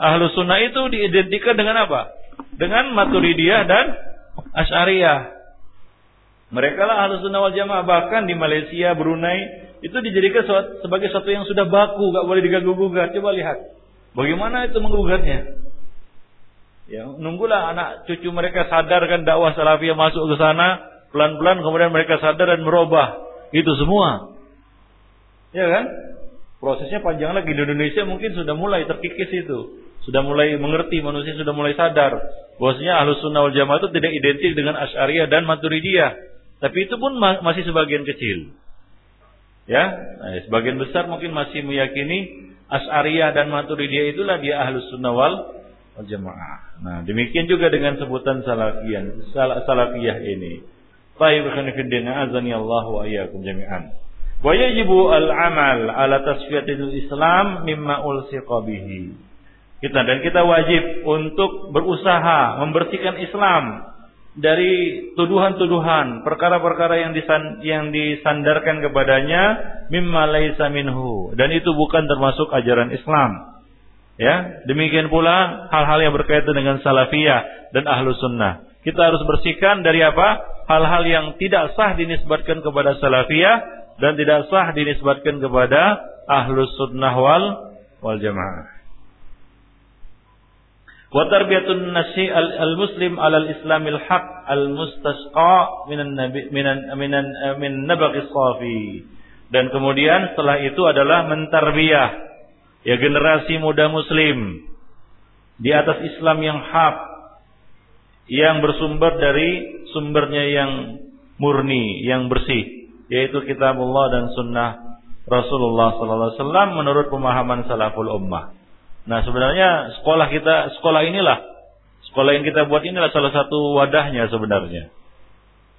ahlu sunnah itu diidentikan dengan apa? Dengan maturidiyah dan asyariyah. Mereka lah ahlu sunnah wal jamaah. Bahkan di Malaysia, Brunei, itu dijadikan sebagai sesuatu yang sudah baku, gak boleh diganggu-gugat. Coba lihat. Bagaimana itu menggugatnya? Ya, nunggulah anak cucu mereka sadar kan dakwah salafiyah masuk ke sana, pelan-pelan kemudian mereka sadar dan merubah. Itu semua. Ya kan? Prosesnya panjang lagi di Indonesia mungkin sudah mulai terkikis itu. Sudah mulai mengerti, manusia sudah mulai sadar bahwasanya Ahlus Sunnah wal Jamaah itu tidak identik dengan Asy'ariyah dan Maturidiyah. Tapi itu pun masih sebagian kecil. Ya, nah, sebagian besar mungkin masih meyakini As'ariyah dan Maturidiyah itulah dia ahlus sunnah wal, jamaah. Nah, demikian juga dengan sebutan salafiyah, sal salafiyah ini. Baik khonifidin azani Allah wa iyyakum jami'an. Wa yajibu al-amal ala tasfiyatil Islam mimma ulsiqa bihi. Kita dan kita wajib untuk berusaha membersihkan Islam dari tuduhan-tuduhan, perkara-perkara yang disan, yang disandarkan kepadanya mimma laisa minhu dan itu bukan termasuk ajaran Islam. Ya, demikian pula hal-hal yang berkaitan dengan salafiyah dan ahlu sunnah. Kita harus bersihkan dari apa? Hal-hal yang tidak sah dinisbatkan kepada salafiyah dan tidak sah dinisbatkan kepada ahlu sunnah wal wal jamaah wa tarbiyatun nasi al muslim alal islamil haq al mustasqa minan nabi minan minan min nabaqis dan kemudian setelah itu adalah mentarbiyah ya generasi muda muslim di atas Islam yang hak yang bersumber dari sumbernya yang murni yang bersih yaitu kitab Allah dan sunnah Rasulullah sallallahu alaihi menurut pemahaman salaful ummah Nah sebenarnya sekolah kita, sekolah inilah, sekolah yang kita buat inilah salah satu wadahnya sebenarnya.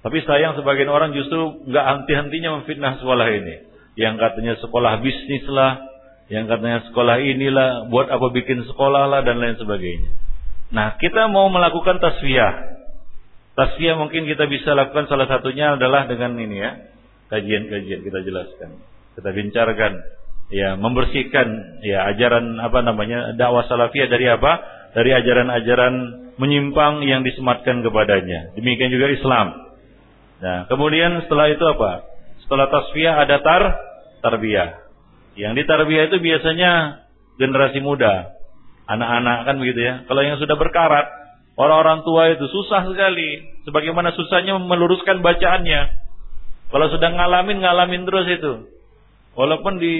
Tapi sayang sebagian orang justru nggak henti-hentinya memfitnah sekolah ini. Yang katanya sekolah bisnis lah, yang katanya sekolah inilah, buat apa bikin sekolah lah dan lain sebagainya. Nah kita mau melakukan tasfiyah. Tasfiyah mungkin kita bisa lakukan salah satunya adalah dengan ini ya, kajian-kajian kita jelaskan, kita bincarkan ya membersihkan ya ajaran apa namanya dakwah salafiyah dari apa dari ajaran-ajaran menyimpang yang disematkan kepadanya. Demikian juga Islam. Nah, kemudian setelah itu apa? Setelah tasfiyah ada tar tarbiyah. Yang ditarbiyah itu biasanya generasi muda, anak-anak kan begitu ya. Kalau yang sudah berkarat, orang-orang tua itu susah sekali. Sebagaimana susahnya meluruskan bacaannya. Kalau sudah ngalamin, ngalamin terus itu. Walaupun di,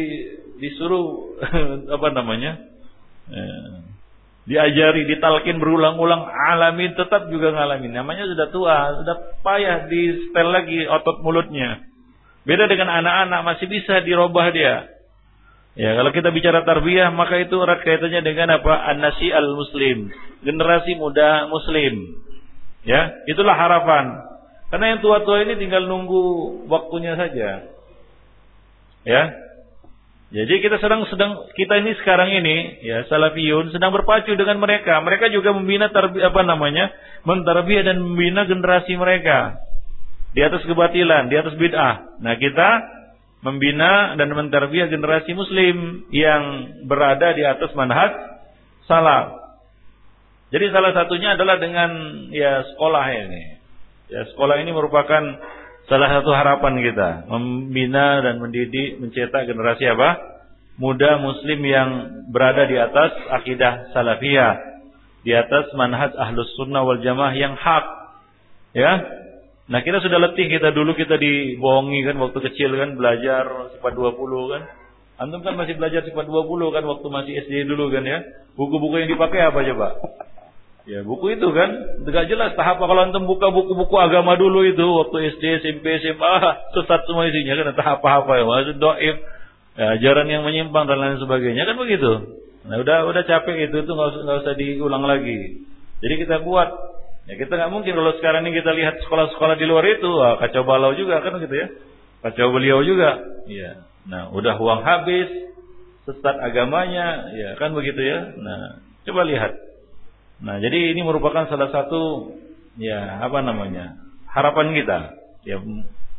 disuruh apa namanya? Eh, diajari, ditalkin berulang-ulang, alamin tetap juga ngalamin. Namanya sudah tua, sudah payah di setel lagi otot mulutnya. Beda dengan anak-anak masih bisa dirubah dia. Ya, kalau kita bicara tarbiyah maka itu erat kaitannya dengan apa? An-nasi al-muslim, generasi muda muslim. Ya, itulah harapan. Karena yang tua-tua ini tinggal nunggu waktunya saja. Ya, jadi kita sedang sedang kita ini sekarang ini ya salafiyun sedang berpacu dengan mereka. Mereka juga membina tarbi, apa namanya? mentarbiyah dan membina generasi mereka di atas kebatilan, di atas bid'ah. Nah, kita membina dan mentarbiyah generasi muslim yang berada di atas manhaj salaf. Jadi salah satunya adalah dengan ya sekolah ini. Ya sekolah ini merupakan Salah satu harapan kita membina dan mendidik, mencetak generasi apa? Muda muslim yang berada di atas akidah salafiyah, di atas manhaj ahlus sunnah wal jamaah yang hak. Ya, Nah kita sudah letih kita dulu kita dibohongi kan waktu kecil kan belajar sifat 20 kan. Antum kan masih belajar sifat 20 kan waktu masih SD dulu kan ya. Buku-buku yang dipakai apa coba? Ya buku itu kan tidak jelas tahap kalau antum buka buku-buku agama dulu itu waktu SD, SMP, SMA sesat semua isinya kan tahap apa ya maksud doib ya, ajaran yang menyimpang dan lain sebagainya kan begitu. Nah udah udah capek itu itu nggak usah nggak usah diulang lagi. Jadi kita buat ya kita nggak mungkin kalau sekarang ini kita lihat sekolah-sekolah di luar itu wah, kacau balau juga kan gitu ya kacau beliau juga. Iya. Nah udah uang habis sesat agamanya ya kan begitu ya. Nah coba lihat Nah, jadi ini merupakan salah satu ya apa namanya? harapan kita. Ya,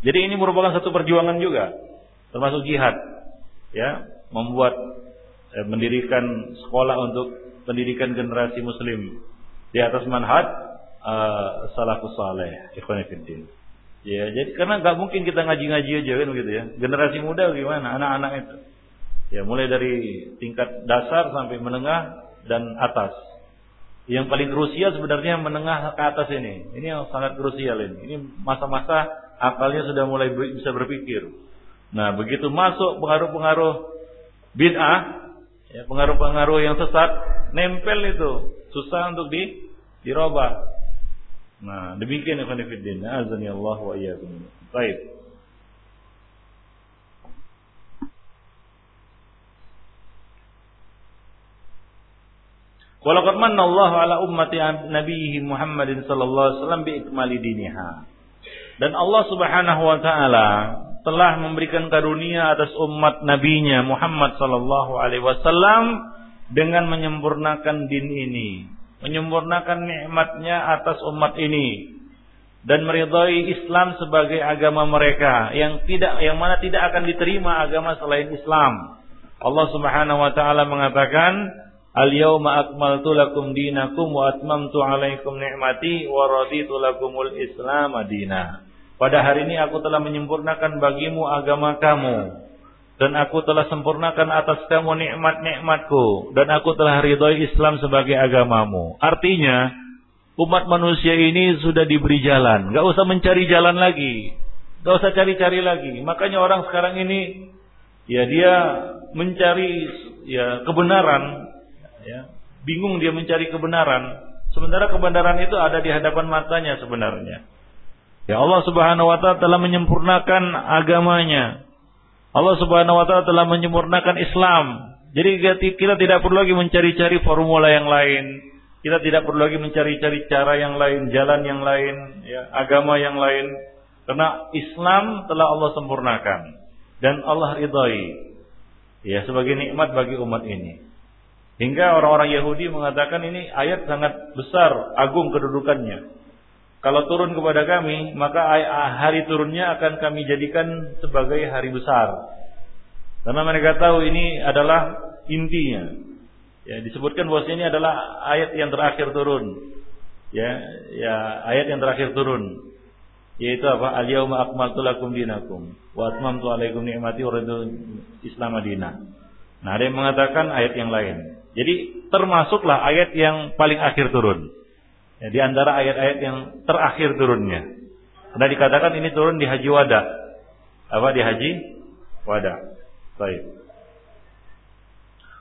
jadi ini merupakan satu perjuangan juga, termasuk jihad. Ya, membuat eh, mendirikan sekolah untuk pendidikan generasi muslim di atas manhaj uh, salafus saleh, ikhwan Ya, jadi karena nggak mungkin kita ngaji-ngaji aja kan begitu ya. Generasi muda gimana? Anak-anak itu. Ya, mulai dari tingkat dasar sampai menengah dan atas. Yang paling krusial sebenarnya menengah ke atas ini. Ini yang sangat krusial ini. Ini masa-masa akalnya sudah mulai bisa berpikir. Nah, begitu masuk pengaruh-pengaruh bid'ah, ya, pengaruh-pengaruh yang sesat, nempel itu. Susah untuk di dirubah. Nah, demikian ya khonifuddin. Azani Allah wa iyyakum. Baik. Walaqad manna Allah ala ummati nabiyhi Muhammadin sallallahu alaihi wasallam bi ikmali diniha. Dan Allah Subhanahu wa taala telah memberikan karunia atas umat nabinya Muhammad sallallahu alaihi wasallam dengan menyempurnakan din ini, menyempurnakan nikmatnya atas umat ini dan meridhai Islam sebagai agama mereka yang tidak yang mana tidak akan diterima agama selain Islam. Allah Subhanahu wa taala mengatakan Al-yawma akmaltu lakum dinakum wa atmamtu alaikum ni'mati wa raditu lakumul Islam adina. Pada hari ini aku telah menyempurnakan bagimu agama kamu dan aku telah sempurnakan atas kamu nikmat-nikmatku dan aku telah ridhoi Islam sebagai agamamu. Artinya umat manusia ini sudah diberi jalan, gak usah mencari jalan lagi, gak usah cari-cari lagi. Makanya orang sekarang ini ya dia mencari ya kebenaran ya. Bingung dia mencari kebenaran, sementara kebenaran itu ada di hadapan matanya sebenarnya. Ya Allah Subhanahu wa taala telah menyempurnakan agamanya. Allah Subhanahu wa taala telah menyempurnakan Islam. Jadi kita tidak perlu lagi mencari-cari formula yang lain. Kita tidak perlu lagi mencari-cari cara yang lain, jalan yang lain, ya, agama yang lain. Karena Islam telah Allah sempurnakan dan Allah ridhai. Ya, sebagai nikmat bagi umat ini. Hingga orang-orang Yahudi mengatakan ini ayat sangat besar, agung kedudukannya. Kalau turun kepada kami, maka hari turunnya akan kami jadikan sebagai hari besar. Karena mereka tahu ini adalah intinya. Ya, disebutkan bahwa ini adalah ayat yang terakhir turun. Ya, ya ayat yang terakhir turun. Yaitu apa? Al-yauma akmaltu lakum dinakum wa atmamtu alaikum ni'mati wa Islam madinah. Nah, ada yang mengatakan ayat yang lain. Jadi termasuklah ayat yang paling akhir turun. Ya, di antara ayat-ayat yang terakhir turunnya. Karena dikatakan ini turun di Haji Wada. Apa di Haji Wada. Baik.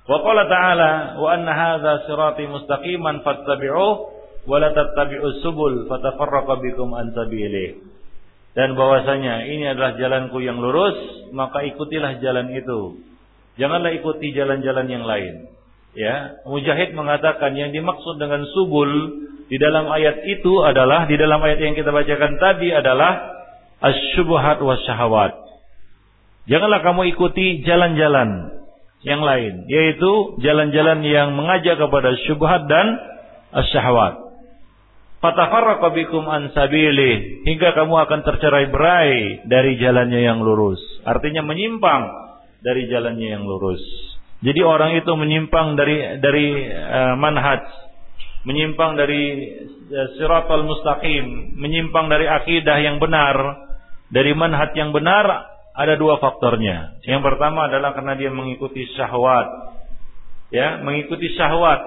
Wa qala ta'ala wa anna hadza sirati mustaqiman fattabi'uh wa la tattabi'us subul fatafarraqa bikum an. Dan bahwasanya ini adalah jalanku yang lurus, maka ikutilah jalan itu. Janganlah ikuti jalan-jalan yang lain. Ya, Mujahid mengatakan yang dimaksud dengan subul di dalam ayat itu adalah di dalam ayat yang kita bacakan tadi adalah asyubhat wasyahawat. Janganlah kamu ikuti jalan-jalan yang lain, yaitu jalan-jalan yang mengajak kepada syubhat dan asyahwat. Fatafarraqa bikum an sabili hingga kamu akan tercerai-berai dari jalannya yang lurus. Artinya menyimpang dari jalannya yang lurus. Jadi orang itu menyimpang dari dari uh, manhaj, menyimpang dari uh, siratal mustaqim, menyimpang dari akidah yang benar, dari manhaj yang benar ada dua faktornya. Yang pertama adalah karena dia mengikuti syahwat. Ya, mengikuti syahwat.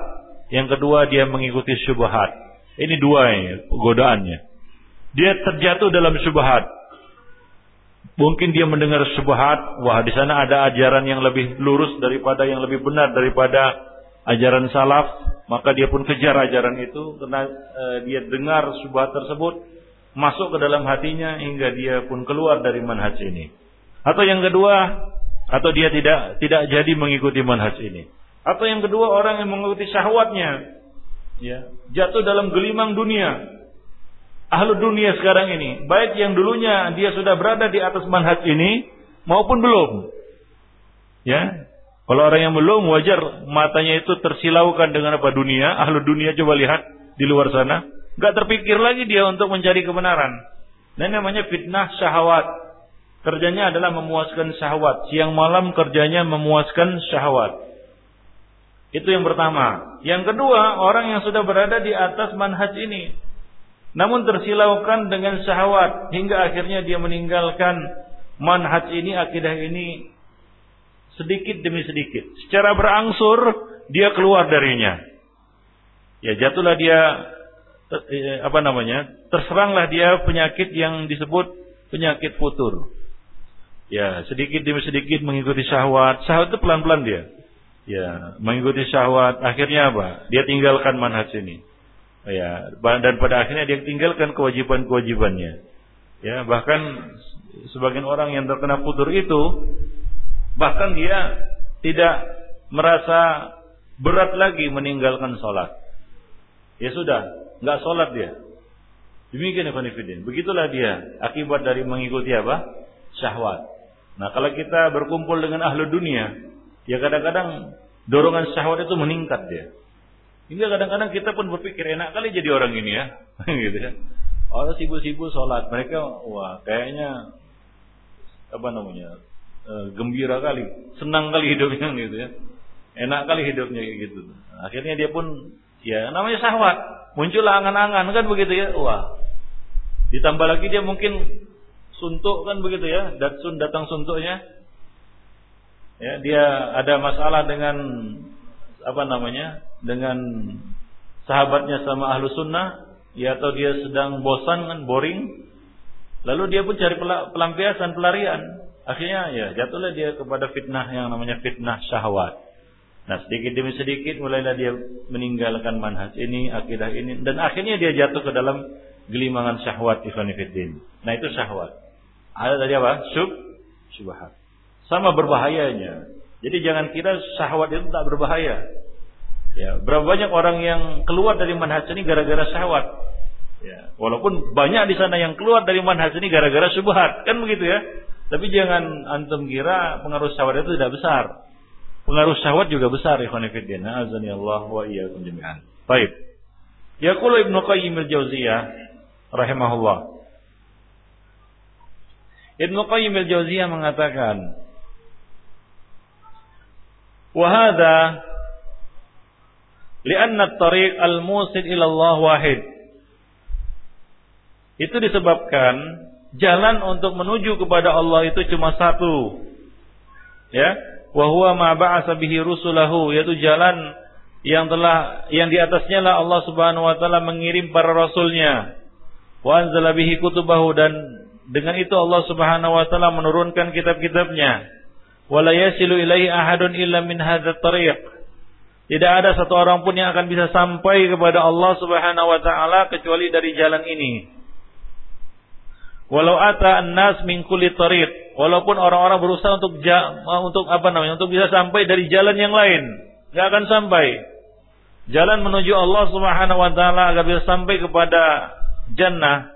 Yang kedua dia mengikuti syubhat. Ini dua ini godaannya. Dia terjatuh dalam syubhat. Mungkin dia mendengar syubhat, wah di sana ada ajaran yang lebih lurus daripada yang lebih benar daripada ajaran salaf, maka dia pun kejar ajaran itu karena e, dia dengar syubhat tersebut masuk ke dalam hatinya hingga dia pun keluar dari manhaj ini. Atau yang kedua, atau dia tidak tidak jadi mengikuti manhaj ini. Atau yang kedua orang yang mengikuti syahwatnya, ya, jatuh dalam gelimang dunia. Ahlu dunia sekarang ini, baik yang dulunya dia sudah berada di atas manhaj ini maupun belum. Ya. Kalau orang yang belum wajar matanya itu tersilaukan dengan apa dunia, ahlu dunia coba lihat di luar sana, nggak terpikir lagi dia untuk mencari kebenaran. Dan namanya fitnah syahwat. Kerjanya adalah memuaskan syahwat. Siang malam kerjanya memuaskan syahwat. Itu yang pertama. Yang kedua, orang yang sudah berada di atas manhaj ini. Namun tersilaukan dengan syahwat. Hingga akhirnya dia meninggalkan manhaj ini, akidah ini. Sedikit demi sedikit. Secara berangsur, dia keluar darinya. Ya jatuhlah dia, eh, apa namanya, terseranglah dia penyakit yang disebut penyakit futur. Ya, sedikit demi sedikit mengikuti syahwat. Syahwat itu pelan-pelan dia. Ya, mengikuti syahwat. Akhirnya apa? Dia tinggalkan manhaj ini. Ya, dan pada akhirnya dia tinggalkan kewajiban-kewajibannya. Ya, bahkan sebagian orang yang terkena putur itu bahkan dia tidak merasa berat lagi meninggalkan sholat. Ya sudah, nggak sholat dia. Demikian Ibn Begitulah dia akibat dari mengikuti apa? Syahwat. Nah kalau kita berkumpul dengan ahlu dunia, ya kadang-kadang dorongan syahwat itu meningkat dia. Hingga kadang-kadang kita pun berpikir enak kali jadi orang ini ya, gitu ya. Orang sibuk-sibuk sholat, mereka wah kayaknya apa namanya gembira kali, senang kali hidupnya gitu ya, enak kali hidupnya gitu. Akhirnya dia pun ya namanya syahwat, muncul angan-angan kan begitu ya, wah. Ditambah lagi dia mungkin suntuk kan begitu ya, datsun datang suntuknya. Ya, dia ada masalah dengan apa namanya? dengan sahabatnya sama ahlu sunnah, ya atau dia sedang bosan kan, boring. Lalu dia pun cari pelampiasan, pelarian. Akhirnya ya jatuhlah dia kepada fitnah yang namanya fitnah syahwat. Nah sedikit demi sedikit mulailah dia meninggalkan manhaj ini, akidah ini, dan akhirnya dia jatuh ke dalam gelimangan syahwat Ikhwanifiddin. Nah itu syahwat. Ada tadi apa? Syub, syubhat. Sama berbahayanya. Jadi jangan kira syahwat itu tak berbahaya. Ya, berapa banyak orang yang keluar dari manhaj ini gara-gara syahwat. Ya, walaupun banyak di sana yang keluar dari manhaj ini gara-gara syubhat, kan begitu ya. Tapi jangan antum kira pengaruh syahwat itu tidak besar. Pengaruh syahwat juga besar ikhwan fillah. Azani Allah wa iyyakum jami'an. Baik. Yaqulu Ibnu Qayyim al-Jauziyah rahimahullah Ibnu Qayyim al-Jauziyah mengatakan, "Wa hadha Lianna tariq al-musid ila Allah wahid. Itu disebabkan jalan untuk menuju kepada Allah itu cuma satu. Ya, wa huwa ma ba'atsa bihi rusulahu, yaitu jalan yang telah yang di atasnya lah Allah Subhanahu wa taala mengirim para rasulnya. Wa anzala bihi kutubahu dan dengan itu Allah Subhanahu wa taala menurunkan kitab-kitabnya. Wala yasilu ilaihi ahadun illa min hadzal tariq. Tidak ada satu orang pun yang akan bisa sampai kepada Allah Subhanahu wa taala kecuali dari jalan ini. Walau ata an-nas min kulli walaupun orang-orang berusaha untuk untuk apa namanya? untuk bisa sampai dari jalan yang lain, enggak akan sampai. Jalan menuju Allah Subhanahu wa taala agar bisa sampai kepada jannah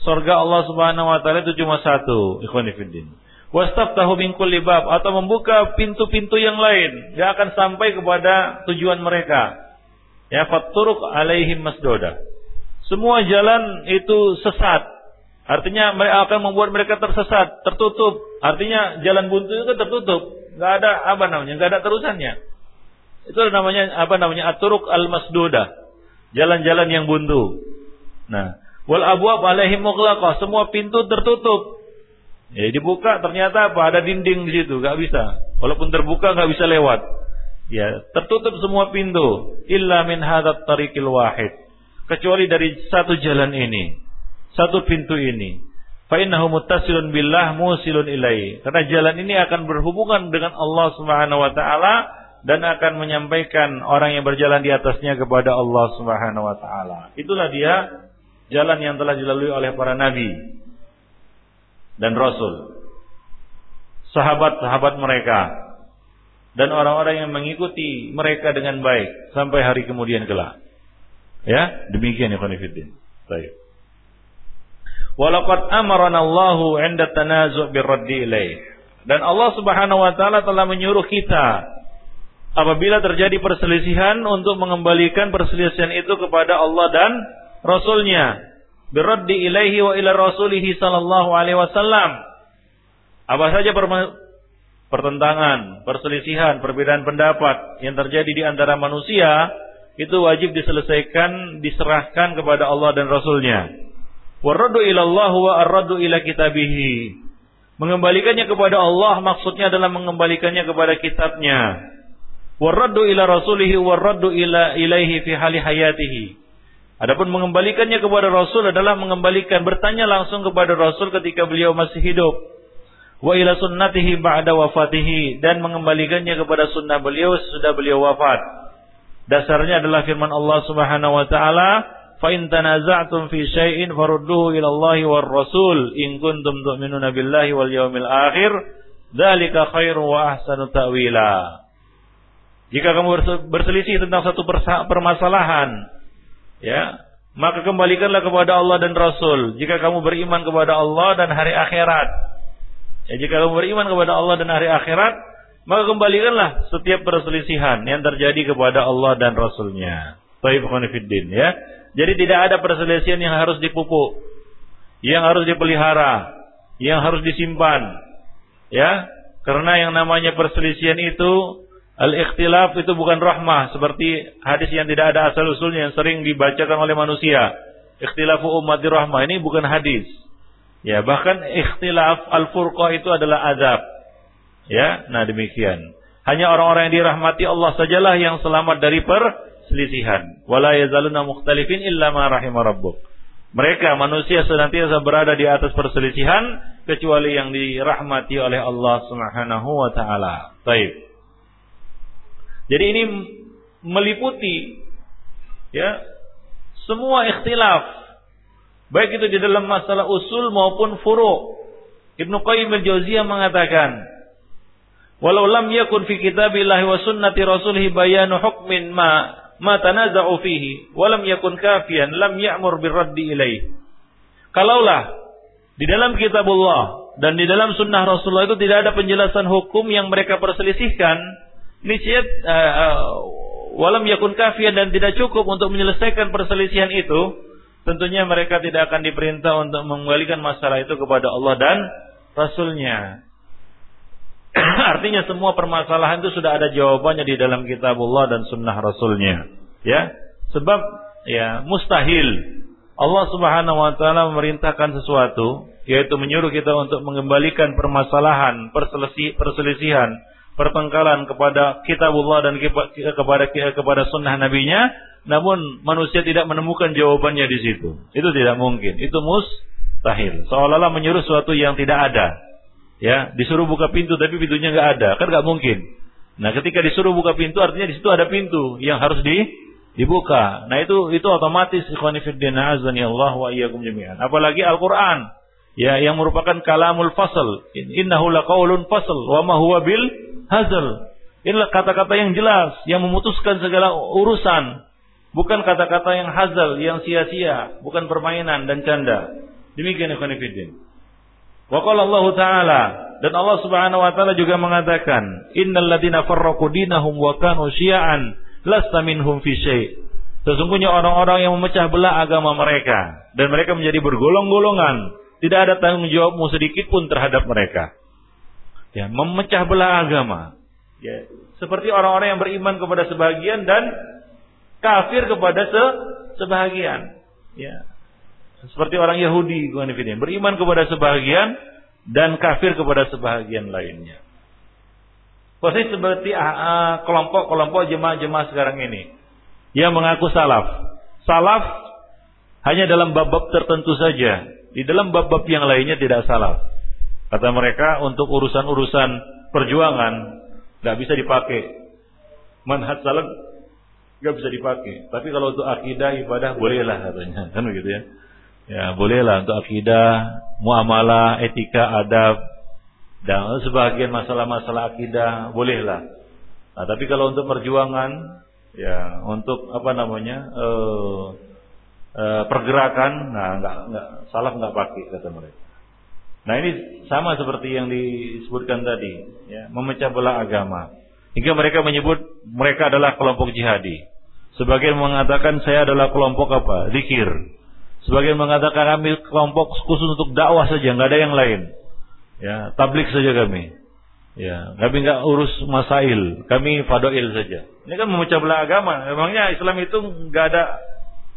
surga Allah Subhanahu wa taala itu cuma satu, ikhwan fillah. Wastaftahu min kulli bab atau membuka pintu-pintu yang lain, enggak akan sampai kepada tujuan mereka. Ya fatturuk alaihim masdoda. Semua jalan itu sesat. Artinya mereka akan membuat mereka tersesat, tertutup. Artinya jalan buntu itu tertutup, enggak ada apa namanya, enggak ada terusannya. Itu namanya apa namanya aturuk al-masduda. Jalan-jalan yang buntu. Nah, wal abwab alaihim semua pintu tertutup. Ya, dibuka ternyata apa? Ada dinding di situ, nggak bisa. Walaupun terbuka nggak bisa lewat. Ya, tertutup semua pintu illa min hadat tariqil wahid. Kecuali dari satu jalan ini. Satu pintu ini. Fa innahu muttasilun billah musilun ilai. Karena jalan ini akan berhubungan dengan Allah Subhanahu wa taala dan akan menyampaikan orang yang berjalan di atasnya kepada Allah Subhanahu wa taala. Itulah dia jalan yang telah dilalui oleh para nabi dan rasul. Sahabat-sahabat mereka dan orang-orang yang mengikuti mereka dengan baik sampai hari kemudian kelak. Ya, demikian ya Khonifuddin. Baik. Walaqad amarana Allahu 'inda tanazu' birraddi ilaih. Dan Allah Subhanahu wa taala telah menyuruh kita apabila terjadi perselisihan untuk mengembalikan perselisihan itu kepada Allah dan Rasulnya biraddi ilaihi wa ila rasulihi sallallahu alaihi wasallam apa saja pertentangan, perselisihan, perbedaan pendapat yang terjadi di antara manusia itu wajib diselesaikan, diserahkan kepada Allah dan Rasulnya. Warraddu ila Allah wa arraddu ila kitabihi. Mengembalikannya kepada Allah maksudnya adalah mengembalikannya kepada kitabnya warraddu ila rasulihi warraddu ila ilaihi fi hali hayatihi. Adapun mengembalikannya kepada Rasul adalah mengembalikan bertanya langsung kepada Rasul ketika beliau masih hidup. Wa ila sunnatihi ba'da wafatihi dan mengembalikannya kepada sunnah beliau sesudah beliau wafat. Dasarnya adalah firman Allah Subhanahu wa taala, "Fa in tanaza'tum fi syai'in farudduhu ila Allah war Rasul in kuntum tu'minuna billahi wal yawmil akhir." Dzalika khairu wa ahsanu ta'wila. Jika kamu berselisih tentang satu permasalahan, ya, maka kembalikanlah kepada Allah dan Rasul. Jika kamu beriman kepada Allah dan hari akhirat, ya, jika kamu beriman kepada Allah dan hari akhirat, maka kembalikanlah setiap perselisihan yang terjadi kepada Allah dan Rasulnya. Taib khonifiddin, ya. Jadi tidak ada perselisihan yang harus dipupuk, yang harus dipelihara, yang harus disimpan, ya. Karena yang namanya perselisihan itu Al-ikhtilaf itu bukan rahmah seperti hadis yang tidak ada asal usulnya yang sering dibacakan oleh manusia. Ikhtilafu ummati rahmah ini bukan hadis. Ya, bahkan ikhtilaf al-furqah itu adalah azab. Ya, nah demikian. Hanya orang-orang yang dirahmati Allah sajalah yang selamat dari perselisihan. Wala yazaluna mukhtalifin illa ma rahimah rabbuk. Mereka manusia senantiasa berada di atas perselisihan kecuali yang dirahmati oleh Allah Subhanahu wa taala. Baik. Jadi ini meliputi ya semua ikhtilaf baik itu di dalam masalah usul maupun furu. Ibnu Qayyim al-Jauziyah mengatakan, "Walau lam yakun fi kitabillahi wa sunnati rasulih bayanu hukmin ma ma tanaza'u fihi yakun kafiyan lam ya'mur birraddi ilaih." Kalaulah di dalam kitabullah dan di dalam sunnah Rasulullah itu tidak ada penjelasan hukum yang mereka perselisihkan, niscaya uh, walam yakun kafian dan tidak cukup untuk menyelesaikan perselisihan itu, tentunya mereka tidak akan diperintah untuk mengembalikan masalah itu kepada Allah dan Rasulnya. Artinya semua permasalahan itu sudah ada jawabannya di dalam kitabullah dan sunnah Rasulnya. Ya, sebab ya mustahil Allah Subhanahu wa taala memerintahkan sesuatu yaitu menyuruh kita untuk mengembalikan permasalahan, perselisihan, pertengkaran kepada kitabullah dan kepada kepada sunnah nabinya, namun manusia tidak menemukan jawabannya di situ. Itu tidak mungkin. Itu mustahil. Seolah-olah menyuruh sesuatu yang tidak ada. Ya, disuruh buka pintu tapi pintunya nggak ada, kan nggak mungkin. Nah, ketika disuruh buka pintu artinya di situ ada pintu yang harus di dibuka. Nah, itu itu otomatis Allah wa iyyakum jami'an. Apalagi Al-Qur'an ya yang merupakan kalamul fasal. Innahu laqaulun fasal wa ma huwa bil hazal. Inilah kata-kata yang jelas yang memutuskan segala urusan. Bukan kata-kata yang hazal, yang sia-sia, bukan permainan dan canda. Demikian ikhwan. Wa qala Allah Ta'ala. Dan Allah Subhanahu wa taala juga mengatakan, "Innal ladzina farraqu dinahum wa kanu syi'an lasta minhum fi syai'." Sesungguhnya orang-orang yang memecah belah agama mereka dan mereka menjadi bergolong-golongan, tidak ada tanggung jawabmu sedikit pun terhadap mereka. Ya memecah belah agama. Ya seperti orang-orang yang beriman kepada sebagian dan kafir kepada se sebagian ya seperti orang Yahudi beriman kepada sebagian dan kafir kepada sebagian lainnya. Posisi seperti ah, ah, kelompok-kelompok jemaah-jemaah sekarang ini? Yang mengaku salaf. Salaf hanya dalam bab-bab tertentu saja. Di dalam bab-bab yang lainnya tidak salaf. Kata mereka untuk urusan-urusan perjuangan nggak bisa dipakai. Manhaj salaf nggak bisa dipakai. Tapi kalau untuk akidah ibadah bolehlah katanya, kan begitu ya. Ya bolehlah untuk akidah, muamalah, etika, adab dan sebagian masalah-masalah akidah bolehlah. Nah, tapi kalau untuk perjuangan, ya untuk apa namanya uh, uh, pergerakan, nah nggak nggak salah nggak pakai kata mereka. Nah ini sama seperti yang disebutkan tadi, ya, memecah belah agama. Hingga mereka menyebut mereka adalah kelompok jihadi. Sebagian mengatakan saya adalah kelompok apa? Zikir. Sebagian mengatakan kami kelompok khusus untuk dakwah saja, nggak ada yang lain. Ya, tablik saja kami. Ya, kami nggak urus masail, kami fadoil saja. Ini kan memecah belah agama. Memangnya Islam itu nggak ada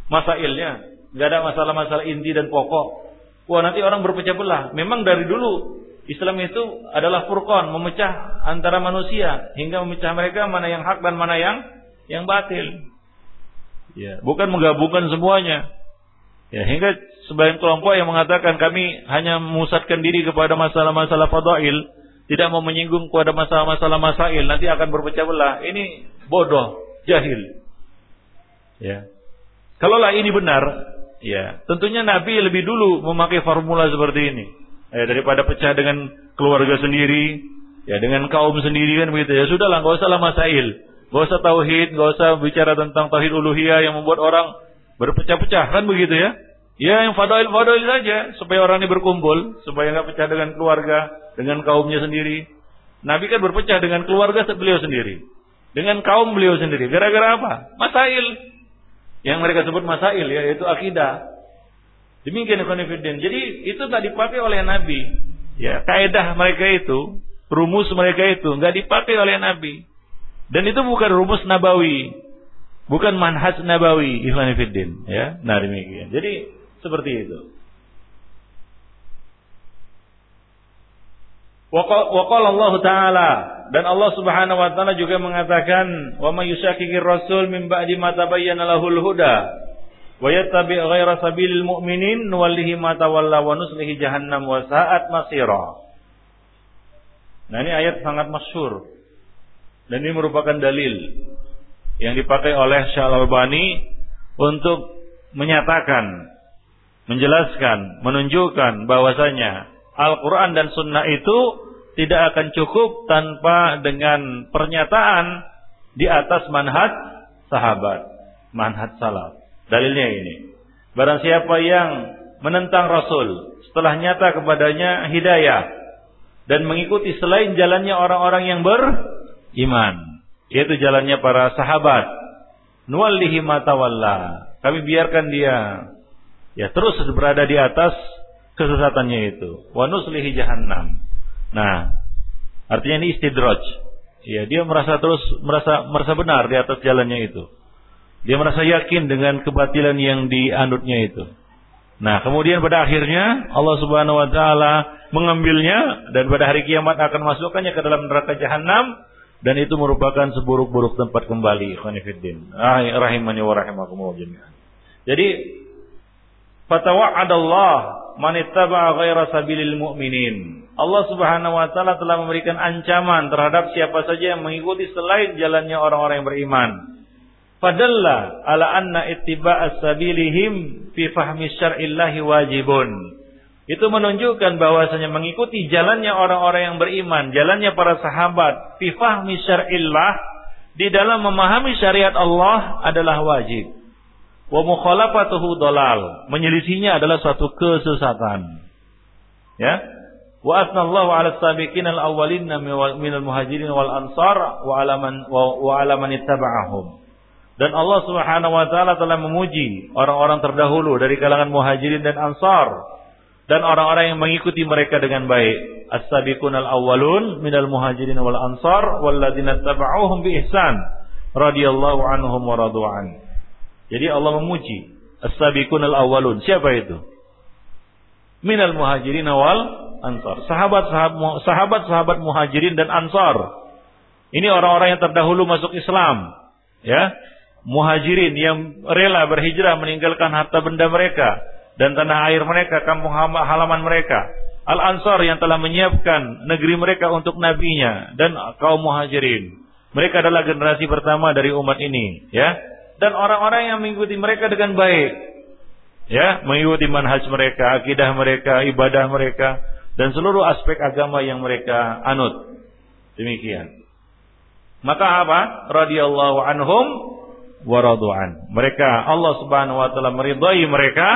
masailnya, nggak ada masalah-masalah inti dan pokok. Wah nanti orang berpecah belah. Memang dari dulu Islam itu adalah furqan, memecah antara manusia hingga memecah mereka mana yang hak dan mana yang yang batil. Ya, bukan menggabungkan semuanya. Ya, hingga sebagian kelompok yang mengatakan kami hanya memusatkan diri kepada masalah-masalah fadail, tidak mau menyinggung kepada masalah-masalah masail, nanti akan berpecah belah. Ini bodoh, jahil. Ya. Kalaulah ini benar, Ya, tentunya Nabi lebih dulu memakai formula seperti ini. Ya, daripada pecah dengan keluarga sendiri, ya dengan kaum sendiri kan begitu ya. Sudahlah, nggak usah lah masail, nggak usah tauhid, nggak usah bicara tentang tauhid uluhiyah yang membuat orang berpecah-pecah kan begitu ya. Ya yang fadail fadail saja supaya orang ini berkumpul, supaya nggak pecah dengan keluarga, dengan kaumnya sendiri. Nabi kan berpecah dengan keluarga beliau sendiri, dengan kaum beliau sendiri. Gara-gara apa? Masail yang mereka sebut masail ya yaitu akidah. Demikian konfident. Jadi itu tak dipakai oleh Nabi. Ya, kaidah mereka itu, rumus mereka itu nggak dipakai oleh Nabi. Dan itu bukan rumus nabawi. Bukan manhaj nabawi, Ikhwan Fiddin. Ya, nah demikian. Jadi seperti itu. Waqala Allah Ta'ala dan Allah Subhanahu wa taala juga mengatakan wa may yushaqiqir rasul min ba'di ma tabayyana lahul huda wa yattabi' ghaira sabilil mu'minin nuwallihi ma tawalla wa nuslihi jahannam wa sa'at masira. Nah ini ayat sangat masyhur dan ini merupakan dalil yang dipakai oleh Syalbani untuk menyatakan, menjelaskan, menunjukkan bahwasanya Al-Quran dan Sunnah itu tidak akan cukup tanpa dengan pernyataan di atas manhaj sahabat, manhaj salaf. Dalilnya ini. Barang siapa yang menentang Rasul setelah nyata kepadanya hidayah dan mengikuti selain jalannya orang-orang yang beriman, yaitu jalannya para sahabat, nuwallihi matawalla. Kami biarkan dia ya terus berada di atas kesesatannya itu. Wa nuslihi jahannam. Nah, artinya ini istidraj. Ya, dia merasa terus merasa merasa benar di atas jalannya itu. Dia merasa yakin dengan kebatilan yang dianutnya itu. Nah, kemudian pada akhirnya Allah Subhanahu wa taala mengambilnya dan pada hari kiamat akan masukkannya ke dalam neraka jahanam dan itu merupakan seburuk-buruk tempat kembali khonifuddin rahimani wa rahimakumullah jami'an. Jadi fatawa'adallah man ittaba'a ghaira sabilil mu'minin. Allah Subhanahu wa taala telah memberikan ancaman terhadap siapa saja yang mengikuti selain jalannya orang-orang yang beriman. Fadalla ala anna ittiba'a sabilihim fi fahmi syar'illahi wajibun itu menunjukkan bahwasanya mengikuti jalannya orang-orang yang beriman, jalannya para sahabat, fi fahmi syar'illah di dalam memahami syariat Allah adalah wajib. Wa mukhalafatuhu dalal, menyelisihinya adalah suatu kesesatan. Ya. Wa asnallahu 'ala sabiqin al-awwalin minal muhajirin wal ansar wa 'ala man wa 'ala man ittaba'ahum. Dan Allah Subhanahu wa taala telah memuji orang-orang terdahulu dari kalangan muhajirin dan ansar dan orang-orang yang mengikuti mereka dengan baik. As-sabiqun al-awwalun minal muhajirin wal ansar walladzina tabauhum bi ihsan radhiyallahu anhum wa radu'an. Jadi Allah memuji as-sabiqun al-awwalun. Siapa itu? Minal muhajirin wal ansar. Sahabat-sahabat sahabat-sahabat muhajirin dan ansar. Ini orang-orang yang terdahulu masuk Islam, ya. Muhajirin yang rela berhijrah meninggalkan harta benda mereka dan tanah air mereka, kampung halaman mereka. Al-Ansar yang telah menyiapkan negeri mereka untuk nabinya dan kaum muhajirin. Mereka adalah generasi pertama dari umat ini, ya. Dan orang-orang yang mengikuti mereka dengan baik. Ya, mengikuti manhaj mereka, akidah mereka, ibadah mereka dan seluruh aspek agama yang mereka anut. Demikian. Maka apa? Radhiyallahu anhum wa radu'an. Mereka Allah Subhanahu wa taala meridai mereka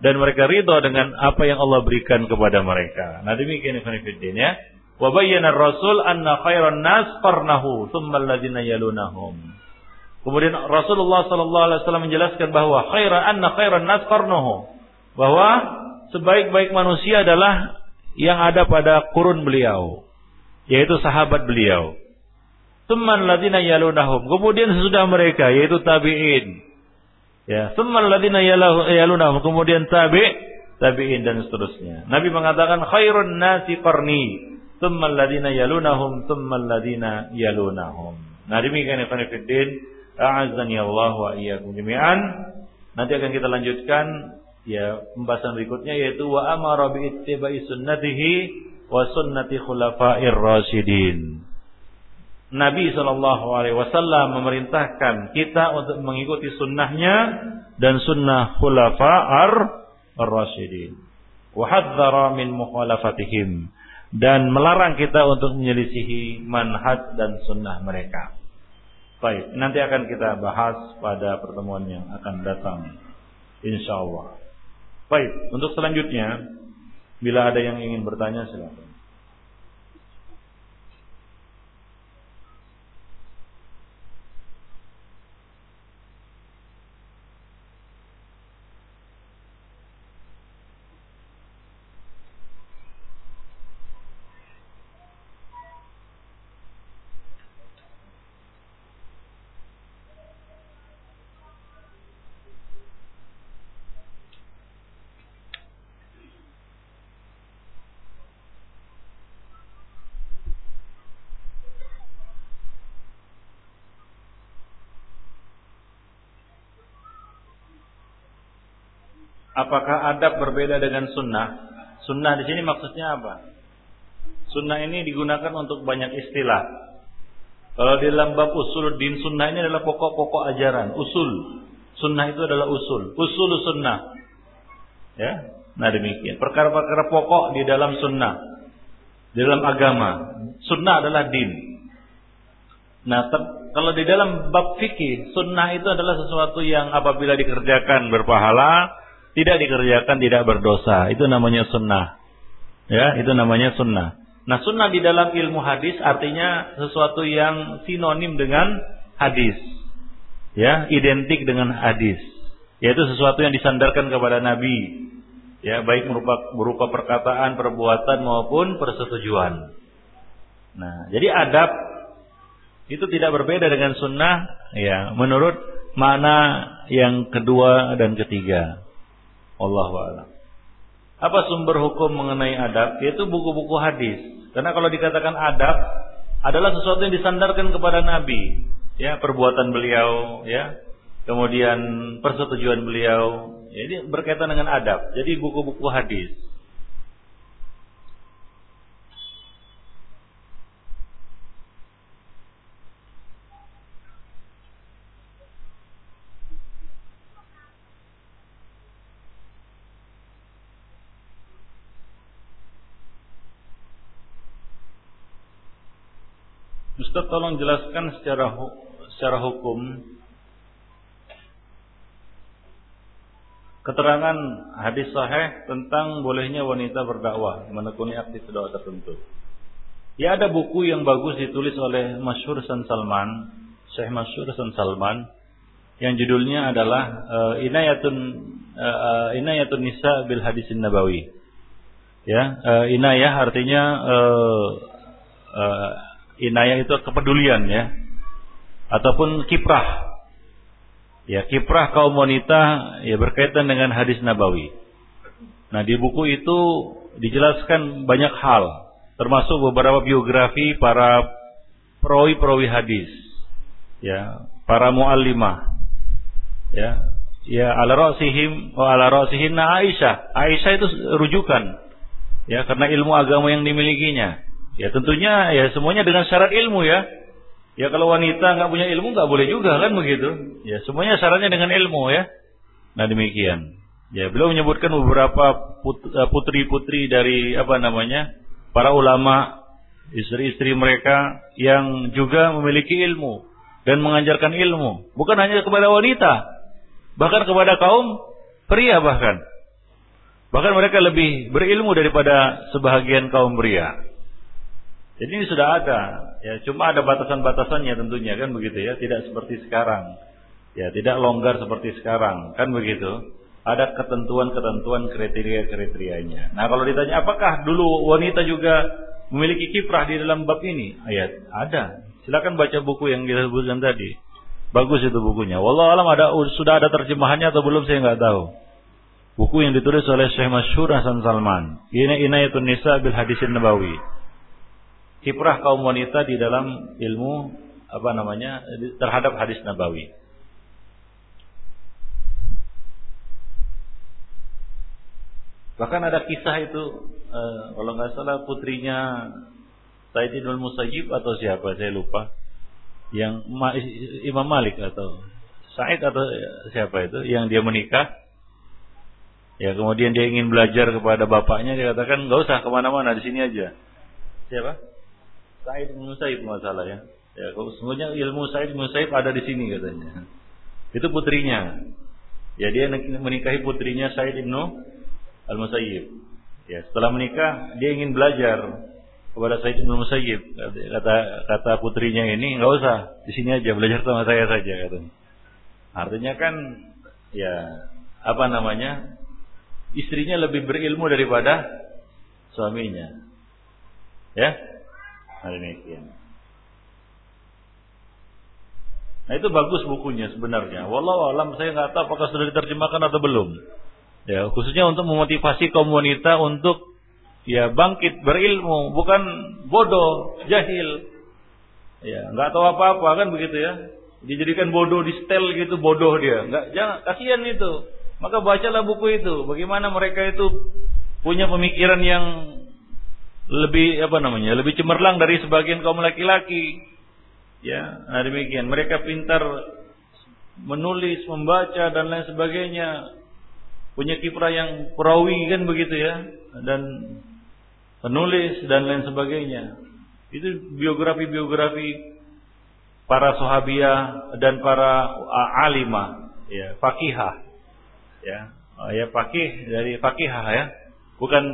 dan mereka ridho dengan apa yang Allah berikan kepada mereka. Nah demikian Ibn Fiddin ya. Rasul anna khairan nas qarnahu thumma alladziina yalunahum. Kemudian Rasulullah sallallahu alaihi wasallam menjelaskan bahwa khairan anna khairan nas qarnuhu. Bahwa sebaik-baik manusia adalah yang ada pada kurun beliau, yaitu sahabat beliau. Thumma alladziina yalunahum. Kemudian sesudah mereka yaitu tabi'in, Ya, summal ladina yaluna kemudian tabi, tabi'in dan seterusnya. Nabi mengatakan khairun nasi qarni, summal ladina yalunahum, ladina yalunahum. Nah, demikian ikhwan fillah, a'azzani Allah wa iyyakum jami'an. Nanti akan kita lanjutkan ya pembahasan berikutnya yaitu wa amara bi ittiba'i sunnatihi wa sunnati khulafa'ir rasyidin. Nabi Shallallahu Alaihi Wasallam memerintahkan kita untuk mengikuti sunnahnya dan sunnah khulafa ar rasyidin. Wahadzara min mukhalafatihim dan melarang kita untuk menyelisihi manhaj dan sunnah mereka. Baik, nanti akan kita bahas pada pertemuan yang akan datang. Insya Allah. Baik, untuk selanjutnya, bila ada yang ingin bertanya silakan. Apakah adab berbeda dengan sunnah? Sunnah di sini maksudnya apa? Sunnah ini digunakan untuk banyak istilah. Kalau di dalam bab usul din sunnah ini adalah pokok-pokok ajaran, usul. Sunnah itu adalah usul, usul sunnah. Ya, nah demikian. Perkara-perkara pokok di dalam sunnah, di dalam agama. Sunnah adalah din. Nah, kalau di dalam bab fikih, sunnah itu adalah sesuatu yang apabila dikerjakan berpahala, tidak dikerjakan tidak berdosa. Itu namanya sunnah. Ya, itu namanya sunnah. Nah, sunnah di dalam ilmu hadis artinya sesuatu yang sinonim dengan hadis. Ya, identik dengan hadis. Yaitu sesuatu yang disandarkan kepada Nabi. Ya, baik berupa, berupa perkataan, perbuatan maupun persetujuan. Nah, jadi adab itu tidak berbeda dengan sunnah. Ya, menurut mana yang kedua dan ketiga. Allahu a'lam. Apa sumber hukum mengenai adab? Yaitu buku-buku hadis. Karena kalau dikatakan adab adalah sesuatu yang disandarkan kepada Nabi, ya perbuatan beliau, ya kemudian persetujuan beliau. Jadi berkaitan dengan adab. Jadi buku-buku hadis. Ustaz tolong jelaskan secara secara hukum keterangan hadis sahih tentang bolehnya wanita berdakwah menekuni aktif dakwah tertentu. Ya ada buku yang bagus ditulis oleh Masyhur San Salman, Syekh Masyhur San Salman yang judulnya adalah uh, Inayatun uh, Inayatun Nisa bil Hadisin Nabawi. Ya, uh, inayah artinya uh, uh, inayah itu kepedulian ya. Ataupun kiprah. Ya kiprah kaum wanita ya berkaitan dengan hadis nabawi. Nah di buku itu dijelaskan banyak hal termasuk beberapa biografi para perawi-perawi hadis ya para muallimah ya. Ya ala ra'sihim wa ala ra'sihinna Aisyah. Aisyah itu rujukan ya karena ilmu agama yang dimilikinya Ya tentunya ya semuanya dengan syarat ilmu ya. Ya kalau wanita nggak punya ilmu nggak boleh juga kan begitu. Ya semuanya syaratnya dengan ilmu ya. Nah demikian. Ya beliau menyebutkan beberapa eh, putri-putri dari apa namanya para ulama, istri-istri mereka yang juga memiliki ilmu dan mengajarkan ilmu. Bukan hanya kepada wanita, bahkan kepada kaum pria bahkan. Bahkan mereka lebih berilmu daripada sebahagian kaum pria. Jadi ini sudah ada, ya cuma ada batasan-batasannya tentunya kan begitu ya, tidak seperti sekarang. Ya, tidak longgar seperti sekarang, kan begitu. Ada ketentuan-ketentuan kriteria-kriterianya. Nah, kalau ditanya apakah dulu wanita juga memiliki kiprah di dalam bab ini? Ayat ada. Silakan baca buku yang kita sebutkan tadi. Bagus itu bukunya. Wallah alam ada sudah ada terjemahannya atau belum saya nggak tahu. Buku yang ditulis oleh Syekh Masyhur Hasan Salman. Ini Inayatun Nisa bil Hadisin Nabawi kiprah kaum wanita di dalam ilmu apa namanya terhadap hadis nabawi. Bahkan ada kisah itu eh, kalau nggak salah putrinya Sayyidinul Musayyib atau siapa saya lupa. Yang Imam Malik atau Said atau siapa itu yang dia menikah. Ya kemudian dia ingin belajar kepada bapaknya dia katakan nggak usah ke mana-mana di sini aja. Siapa Said bin Musaib masalah ya. Ya, kalau semuanya ilmu Said bin Musaib ada di sini katanya. Itu putrinya. Ya dia menikahi putrinya Said bin Al-Musayyib. Ya, setelah menikah dia ingin belajar kepada Said bin Musayyib. Kata kata putrinya ini nggak usah, di sini aja belajar sama saya saja katanya. Artinya kan ya apa namanya? Istrinya lebih berilmu daripada suaminya. Ya, Nah demikian. Nah itu bagus bukunya sebenarnya. Walau alam saya nggak tahu apakah sudah diterjemahkan atau belum. Ya khususnya untuk memotivasi kaum wanita untuk ya bangkit berilmu, bukan bodoh, jahil. Ya nggak tahu apa-apa kan begitu ya. Dijadikan bodoh di setel gitu bodoh dia. Nggak jangan kasihan itu. Maka bacalah buku itu. Bagaimana mereka itu punya pemikiran yang lebih apa namanya lebih cemerlang dari sebagian kaum laki-laki. Ya nah demikian. Mereka pintar menulis membaca dan lain sebagainya. Punya kiprah yang perawi kan begitu ya. Dan penulis dan lain sebagainya. Itu biografi-biografi para sahabiah dan para alimah. Ya fakihah. Ya oh, ya fakih dari fakihah ya bukan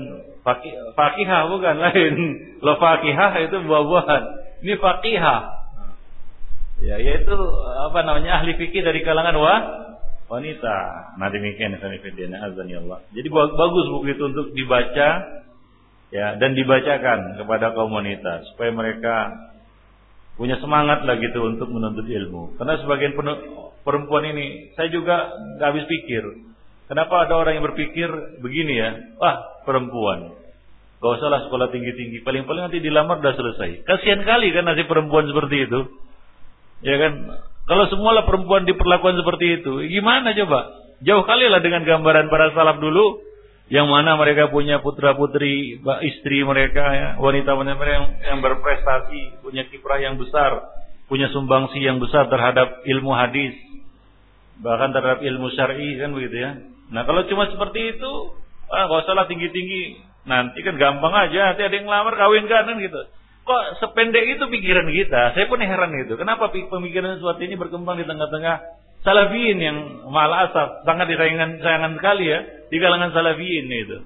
fakihah bukan lain. Lo fakihah itu buah-buahan. Ini fakihah. Ya, yaitu apa namanya ahli fikih dari kalangan wa wanita. Nah demikian azan ya Allah. Jadi bagus buku itu untuk dibaca ya dan dibacakan kepada kaum wanita supaya mereka punya semangat lah gitu untuk menuntut ilmu. Karena sebagian perempuan ini. Saya juga nggak habis pikir. Kenapa ada orang yang berpikir begini ya? Wah, perempuan. Gak usahlah sekolah tinggi-tinggi. Paling-paling nanti dilamar udah selesai. Kasihan kali kan nasib perempuan seperti itu. Ya kan? Kalau semualah perempuan diperlakukan seperti itu, gimana coba? Jauh kali lah dengan gambaran para salaf dulu yang mana mereka punya putra putri istri mereka ya, wanita wanita mereka yang, yang berprestasi punya kiprah yang besar punya sumbangsi yang besar terhadap ilmu hadis bahkan terhadap ilmu syar'i kan begitu ya nah kalau cuma seperti itu ah gak usah lah tinggi tinggi nanti kan gampang aja nanti ada yang ngelamar kawin kan gitu kok sependek itu pikiran kita saya pun heran itu kenapa pemikiran sesuatu ini berkembang di tengah-tengah salafiyin yang malah asap sangat disayangkan sayangan sekali ya di kalangan salafiyin itu.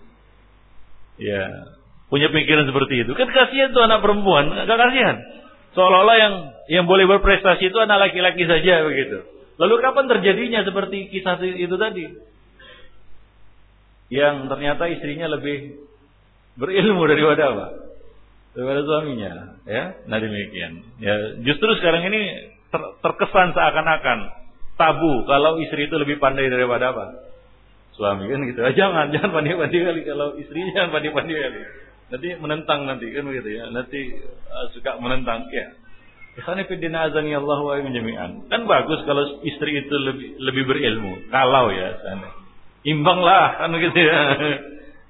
Ya, punya pikiran seperti itu. Kan kasihan tuh anak perempuan, gak kasihan. Seolah-olah yang yang boleh berprestasi itu anak laki-laki saja begitu. Lalu kapan terjadinya seperti kisah itu tadi? Yang ternyata istrinya lebih berilmu daripada apa? Daripada suaminya, ya. Nah demikian. Ya, justru sekarang ini ter terkesan seakan-akan tabu kalau istri itu lebih pandai daripada apa? Suami kan gitu. Ah, jangan, jangan pandai-pandai kali kalau istrinya pandai-pandai kali. Nanti menentang nanti kan begitu ya. Nanti uh, suka menentang ya. Ikhwan fillah azani Allah wa jami'an. Kan bagus kalau istri itu lebih lebih berilmu. Kalau ya sana. Imbang lah kan begitu ya.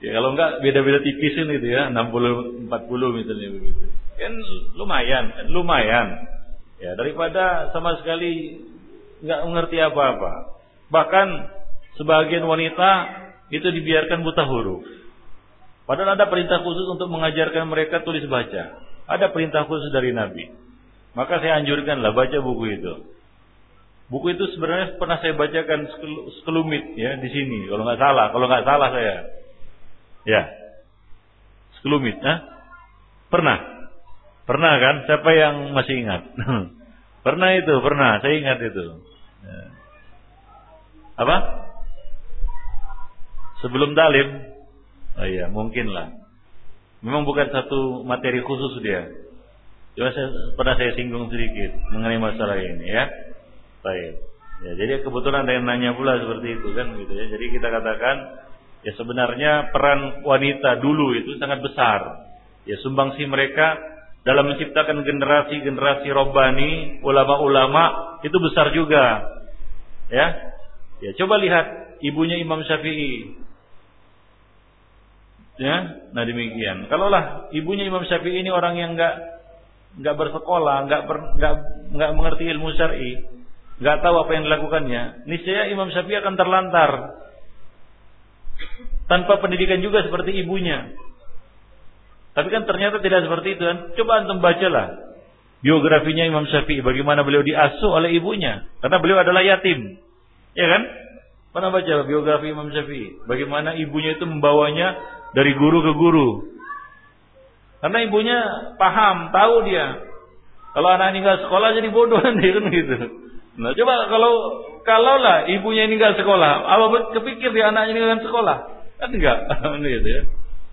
ya kalau enggak beda-beda tipis ini gitu ya, 60 40 misalnya begitu. Kan lumayan, kan lumayan. Ya, daripada sama sekali nggak mengerti apa-apa. Bahkan sebagian wanita itu dibiarkan buta huruf. Padahal ada perintah khusus untuk mengajarkan mereka tulis baca. Ada perintah khusus dari Nabi. Maka saya anjurkanlah baca buku itu. Buku itu sebenarnya pernah saya bacakan sekelumit ya di sini. Kalau nggak salah, kalau nggak salah saya. Ya, sekelumit, nah? Pernah, pernah kan? Siapa yang masih ingat? pernah itu, pernah. Saya ingat itu. Ya. Apa? Sebelum talim? Oh iya, mungkin lah. Memang bukan satu materi khusus dia. Cuma saya, pernah saya singgung sedikit mengenai masalah ini ya. Baik. Ya, jadi kebetulan ada yang nanya pula seperti itu kan gitu ya. Jadi kita katakan ya sebenarnya peran wanita dulu itu sangat besar. Ya sumbangsi mereka dalam menciptakan generasi-generasi robbani, ulama-ulama itu besar juga. Ya. Ya, coba lihat ibunya Imam Syafi'i. Ya, nah demikian. Kalaulah ibunya Imam Syafi'i ini orang yang enggak enggak bersekolah, enggak enggak enggak mengerti ilmu syar'i, enggak tahu apa yang dilakukannya, niscaya Imam Syafi'i akan terlantar. Tanpa pendidikan juga seperti ibunya. Tapi kan ternyata tidak seperti itu. Dan coba antum bacalah biografinya Imam Syafi'i bagaimana beliau diasuh oleh ibunya karena beliau adalah yatim. Ya kan? Pernah baca biografi Imam Syafi'i bagaimana ibunya itu membawanya dari guru ke guru. Karena ibunya paham, tahu dia. Kalau anak ini nggak sekolah jadi bodoh nanti kan gitu. Nah, coba kalau kalau lah ibunya ini nggak sekolah, apa kepikir dia anaknya ini nggak sekolah? Kan enggak, gitu ya.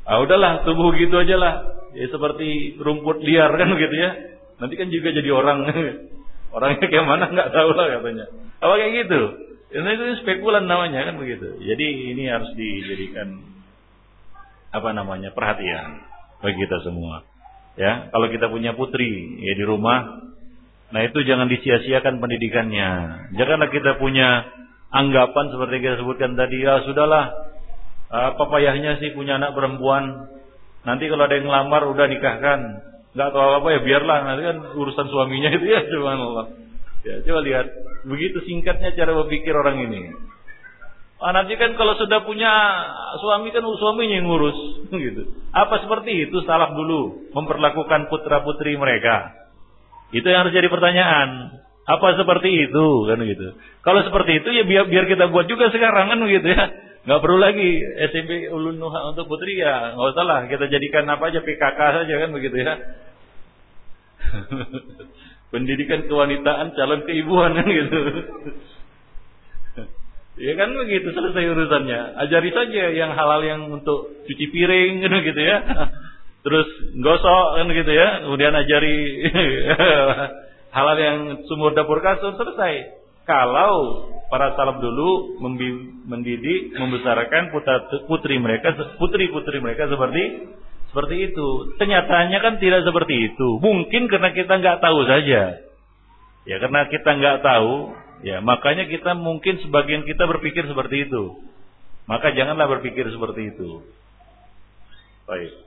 Ah udahlah, tubuh gitu aja lah. Ya seperti rumput liar kan gitu ya. Nanti kan juga jadi orang. Orangnya kayak mana nggak tahu lah katanya. Apa kayak gitu? Ini itu spekulan namanya kan begitu. Jadi ini harus dijadikan apa namanya perhatian bagi kita semua. Ya, kalau kita punya putri ya di rumah, nah itu jangan disia-siakan pendidikannya. Janganlah kita punya anggapan seperti kita sebutkan tadi, ya sudahlah apa payahnya sih punya anak perempuan. Nanti kalau ada yang ngelamar udah nikahkan. Nggak tahu apa ya biarlah nanti kan urusan suaminya itu ya Allah. Ya coba lihat begitu singkatnya cara berpikir orang ini. Ah, nanti kan kalau sudah punya suami kan suaminya yang ngurus gitu. Apa seperti itu salaf dulu memperlakukan putra putri mereka? Itu yang harus jadi pertanyaan. Apa seperti itu kan gitu. Kalau seperti itu ya biar biar kita buat juga sekarang kan gitu ya. Nggak perlu lagi SMP Ulun Nuha untuk putri ya, nggak usah lah. Kita jadikan apa aja PKK saja kan begitu ya. Pendidikan kewanitaan calon keibuan kan gitu. ya kan begitu selesai urusannya. Ajari saja yang halal yang untuk cuci piring kan gitu ya. Terus gosok kan gitu ya. Kemudian ajari halal yang sumur dapur kasur selesai. kalau para salaf dulu mendidik, membesarkan putri mereka, putri-putri mereka seperti seperti itu. Kenyataannya kan tidak seperti itu. Mungkin karena kita nggak tahu saja. Ya karena kita nggak tahu, ya makanya kita mungkin sebagian kita berpikir seperti itu. Maka janganlah berpikir seperti itu. Baik.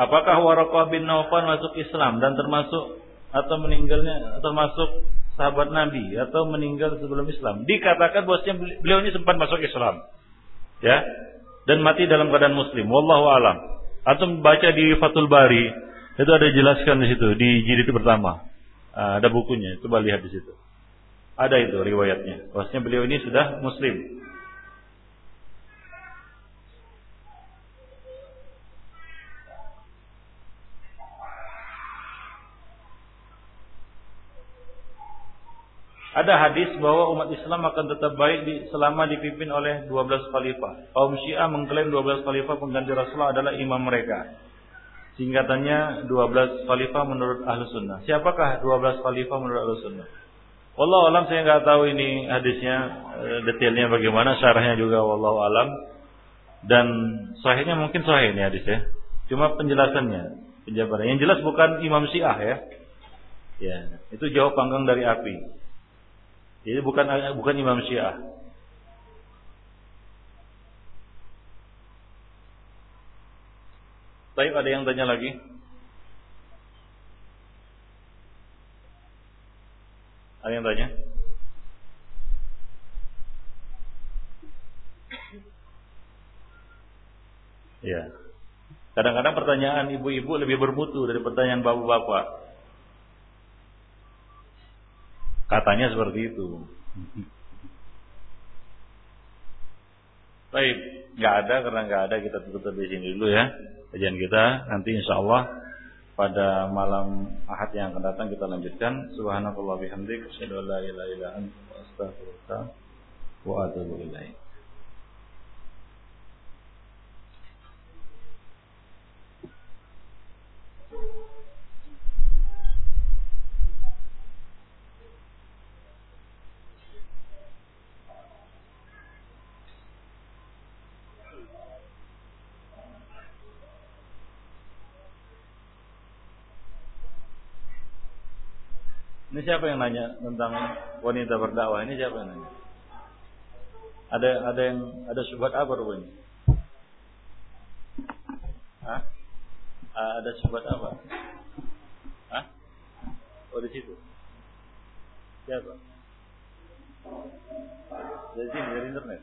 Apakah Waraqah bin Naufal masuk Islam dan termasuk atau meninggalnya termasuk sahabat Nabi atau meninggal sebelum Islam? Dikatakan bahwasanya beliau ini sempat masuk Islam. Ya. Dan mati dalam keadaan muslim. Wallahu alam. Atau baca di Fathul Bari, itu ada jelaskan di situ di jilid pertama. Ah, ada bukunya, coba lihat di situ. Ada itu riwayatnya. Bahwasanya beliau ini sudah muslim. Ada hadis bahwa umat Islam akan tetap baik selama dipimpin oleh 12 khalifah. Kaum Syiah mengklaim 12 khalifah pengganti Rasulullah adalah imam mereka. Singkatannya 12 khalifah menurut Ahlu Sunnah. Siapakah 12 khalifah menurut Ahlu Sunnah? Wallahu alam saya nggak tahu ini hadisnya eh, detailnya bagaimana, syarahnya juga wallahu alam. Dan sahihnya mungkin sahih ini hadis ya. Cuma penjelasannya, penjabarannya. Yang jelas bukan Imam Syiah ya. Ya, itu jauh panggang dari api. Jadi bukan bukan Imam Syiah. Baik, ada yang tanya lagi? Ada yang tanya? Ya. Kadang-kadang pertanyaan ibu-ibu lebih bermutu dari pertanyaan bapak-bapak. Katanya seperti itu. Baik, nggak ada karena nggak ada kita tutup di sini dulu ya kajian kita. Nanti insya Allah pada malam Ahad yang akan datang kita lanjutkan. Subhanallah bihamdik, asyhadu an astaghfiruka wa. Ini siapa yang nanya tentang wanita berdakwah? Ini siapa yang nanya? Ada ada yang ada syubhat apa rupanya? Hah? Ada syubhat apa? Hah? Oh di situ. Siapa? Dari sini dari internet.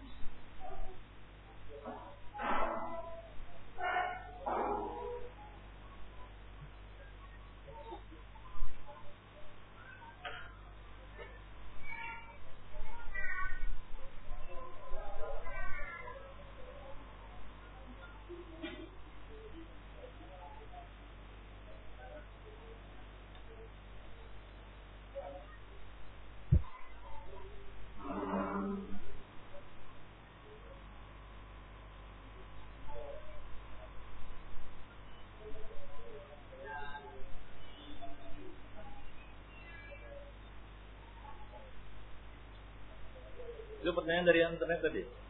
Itu pertanyaan dari internet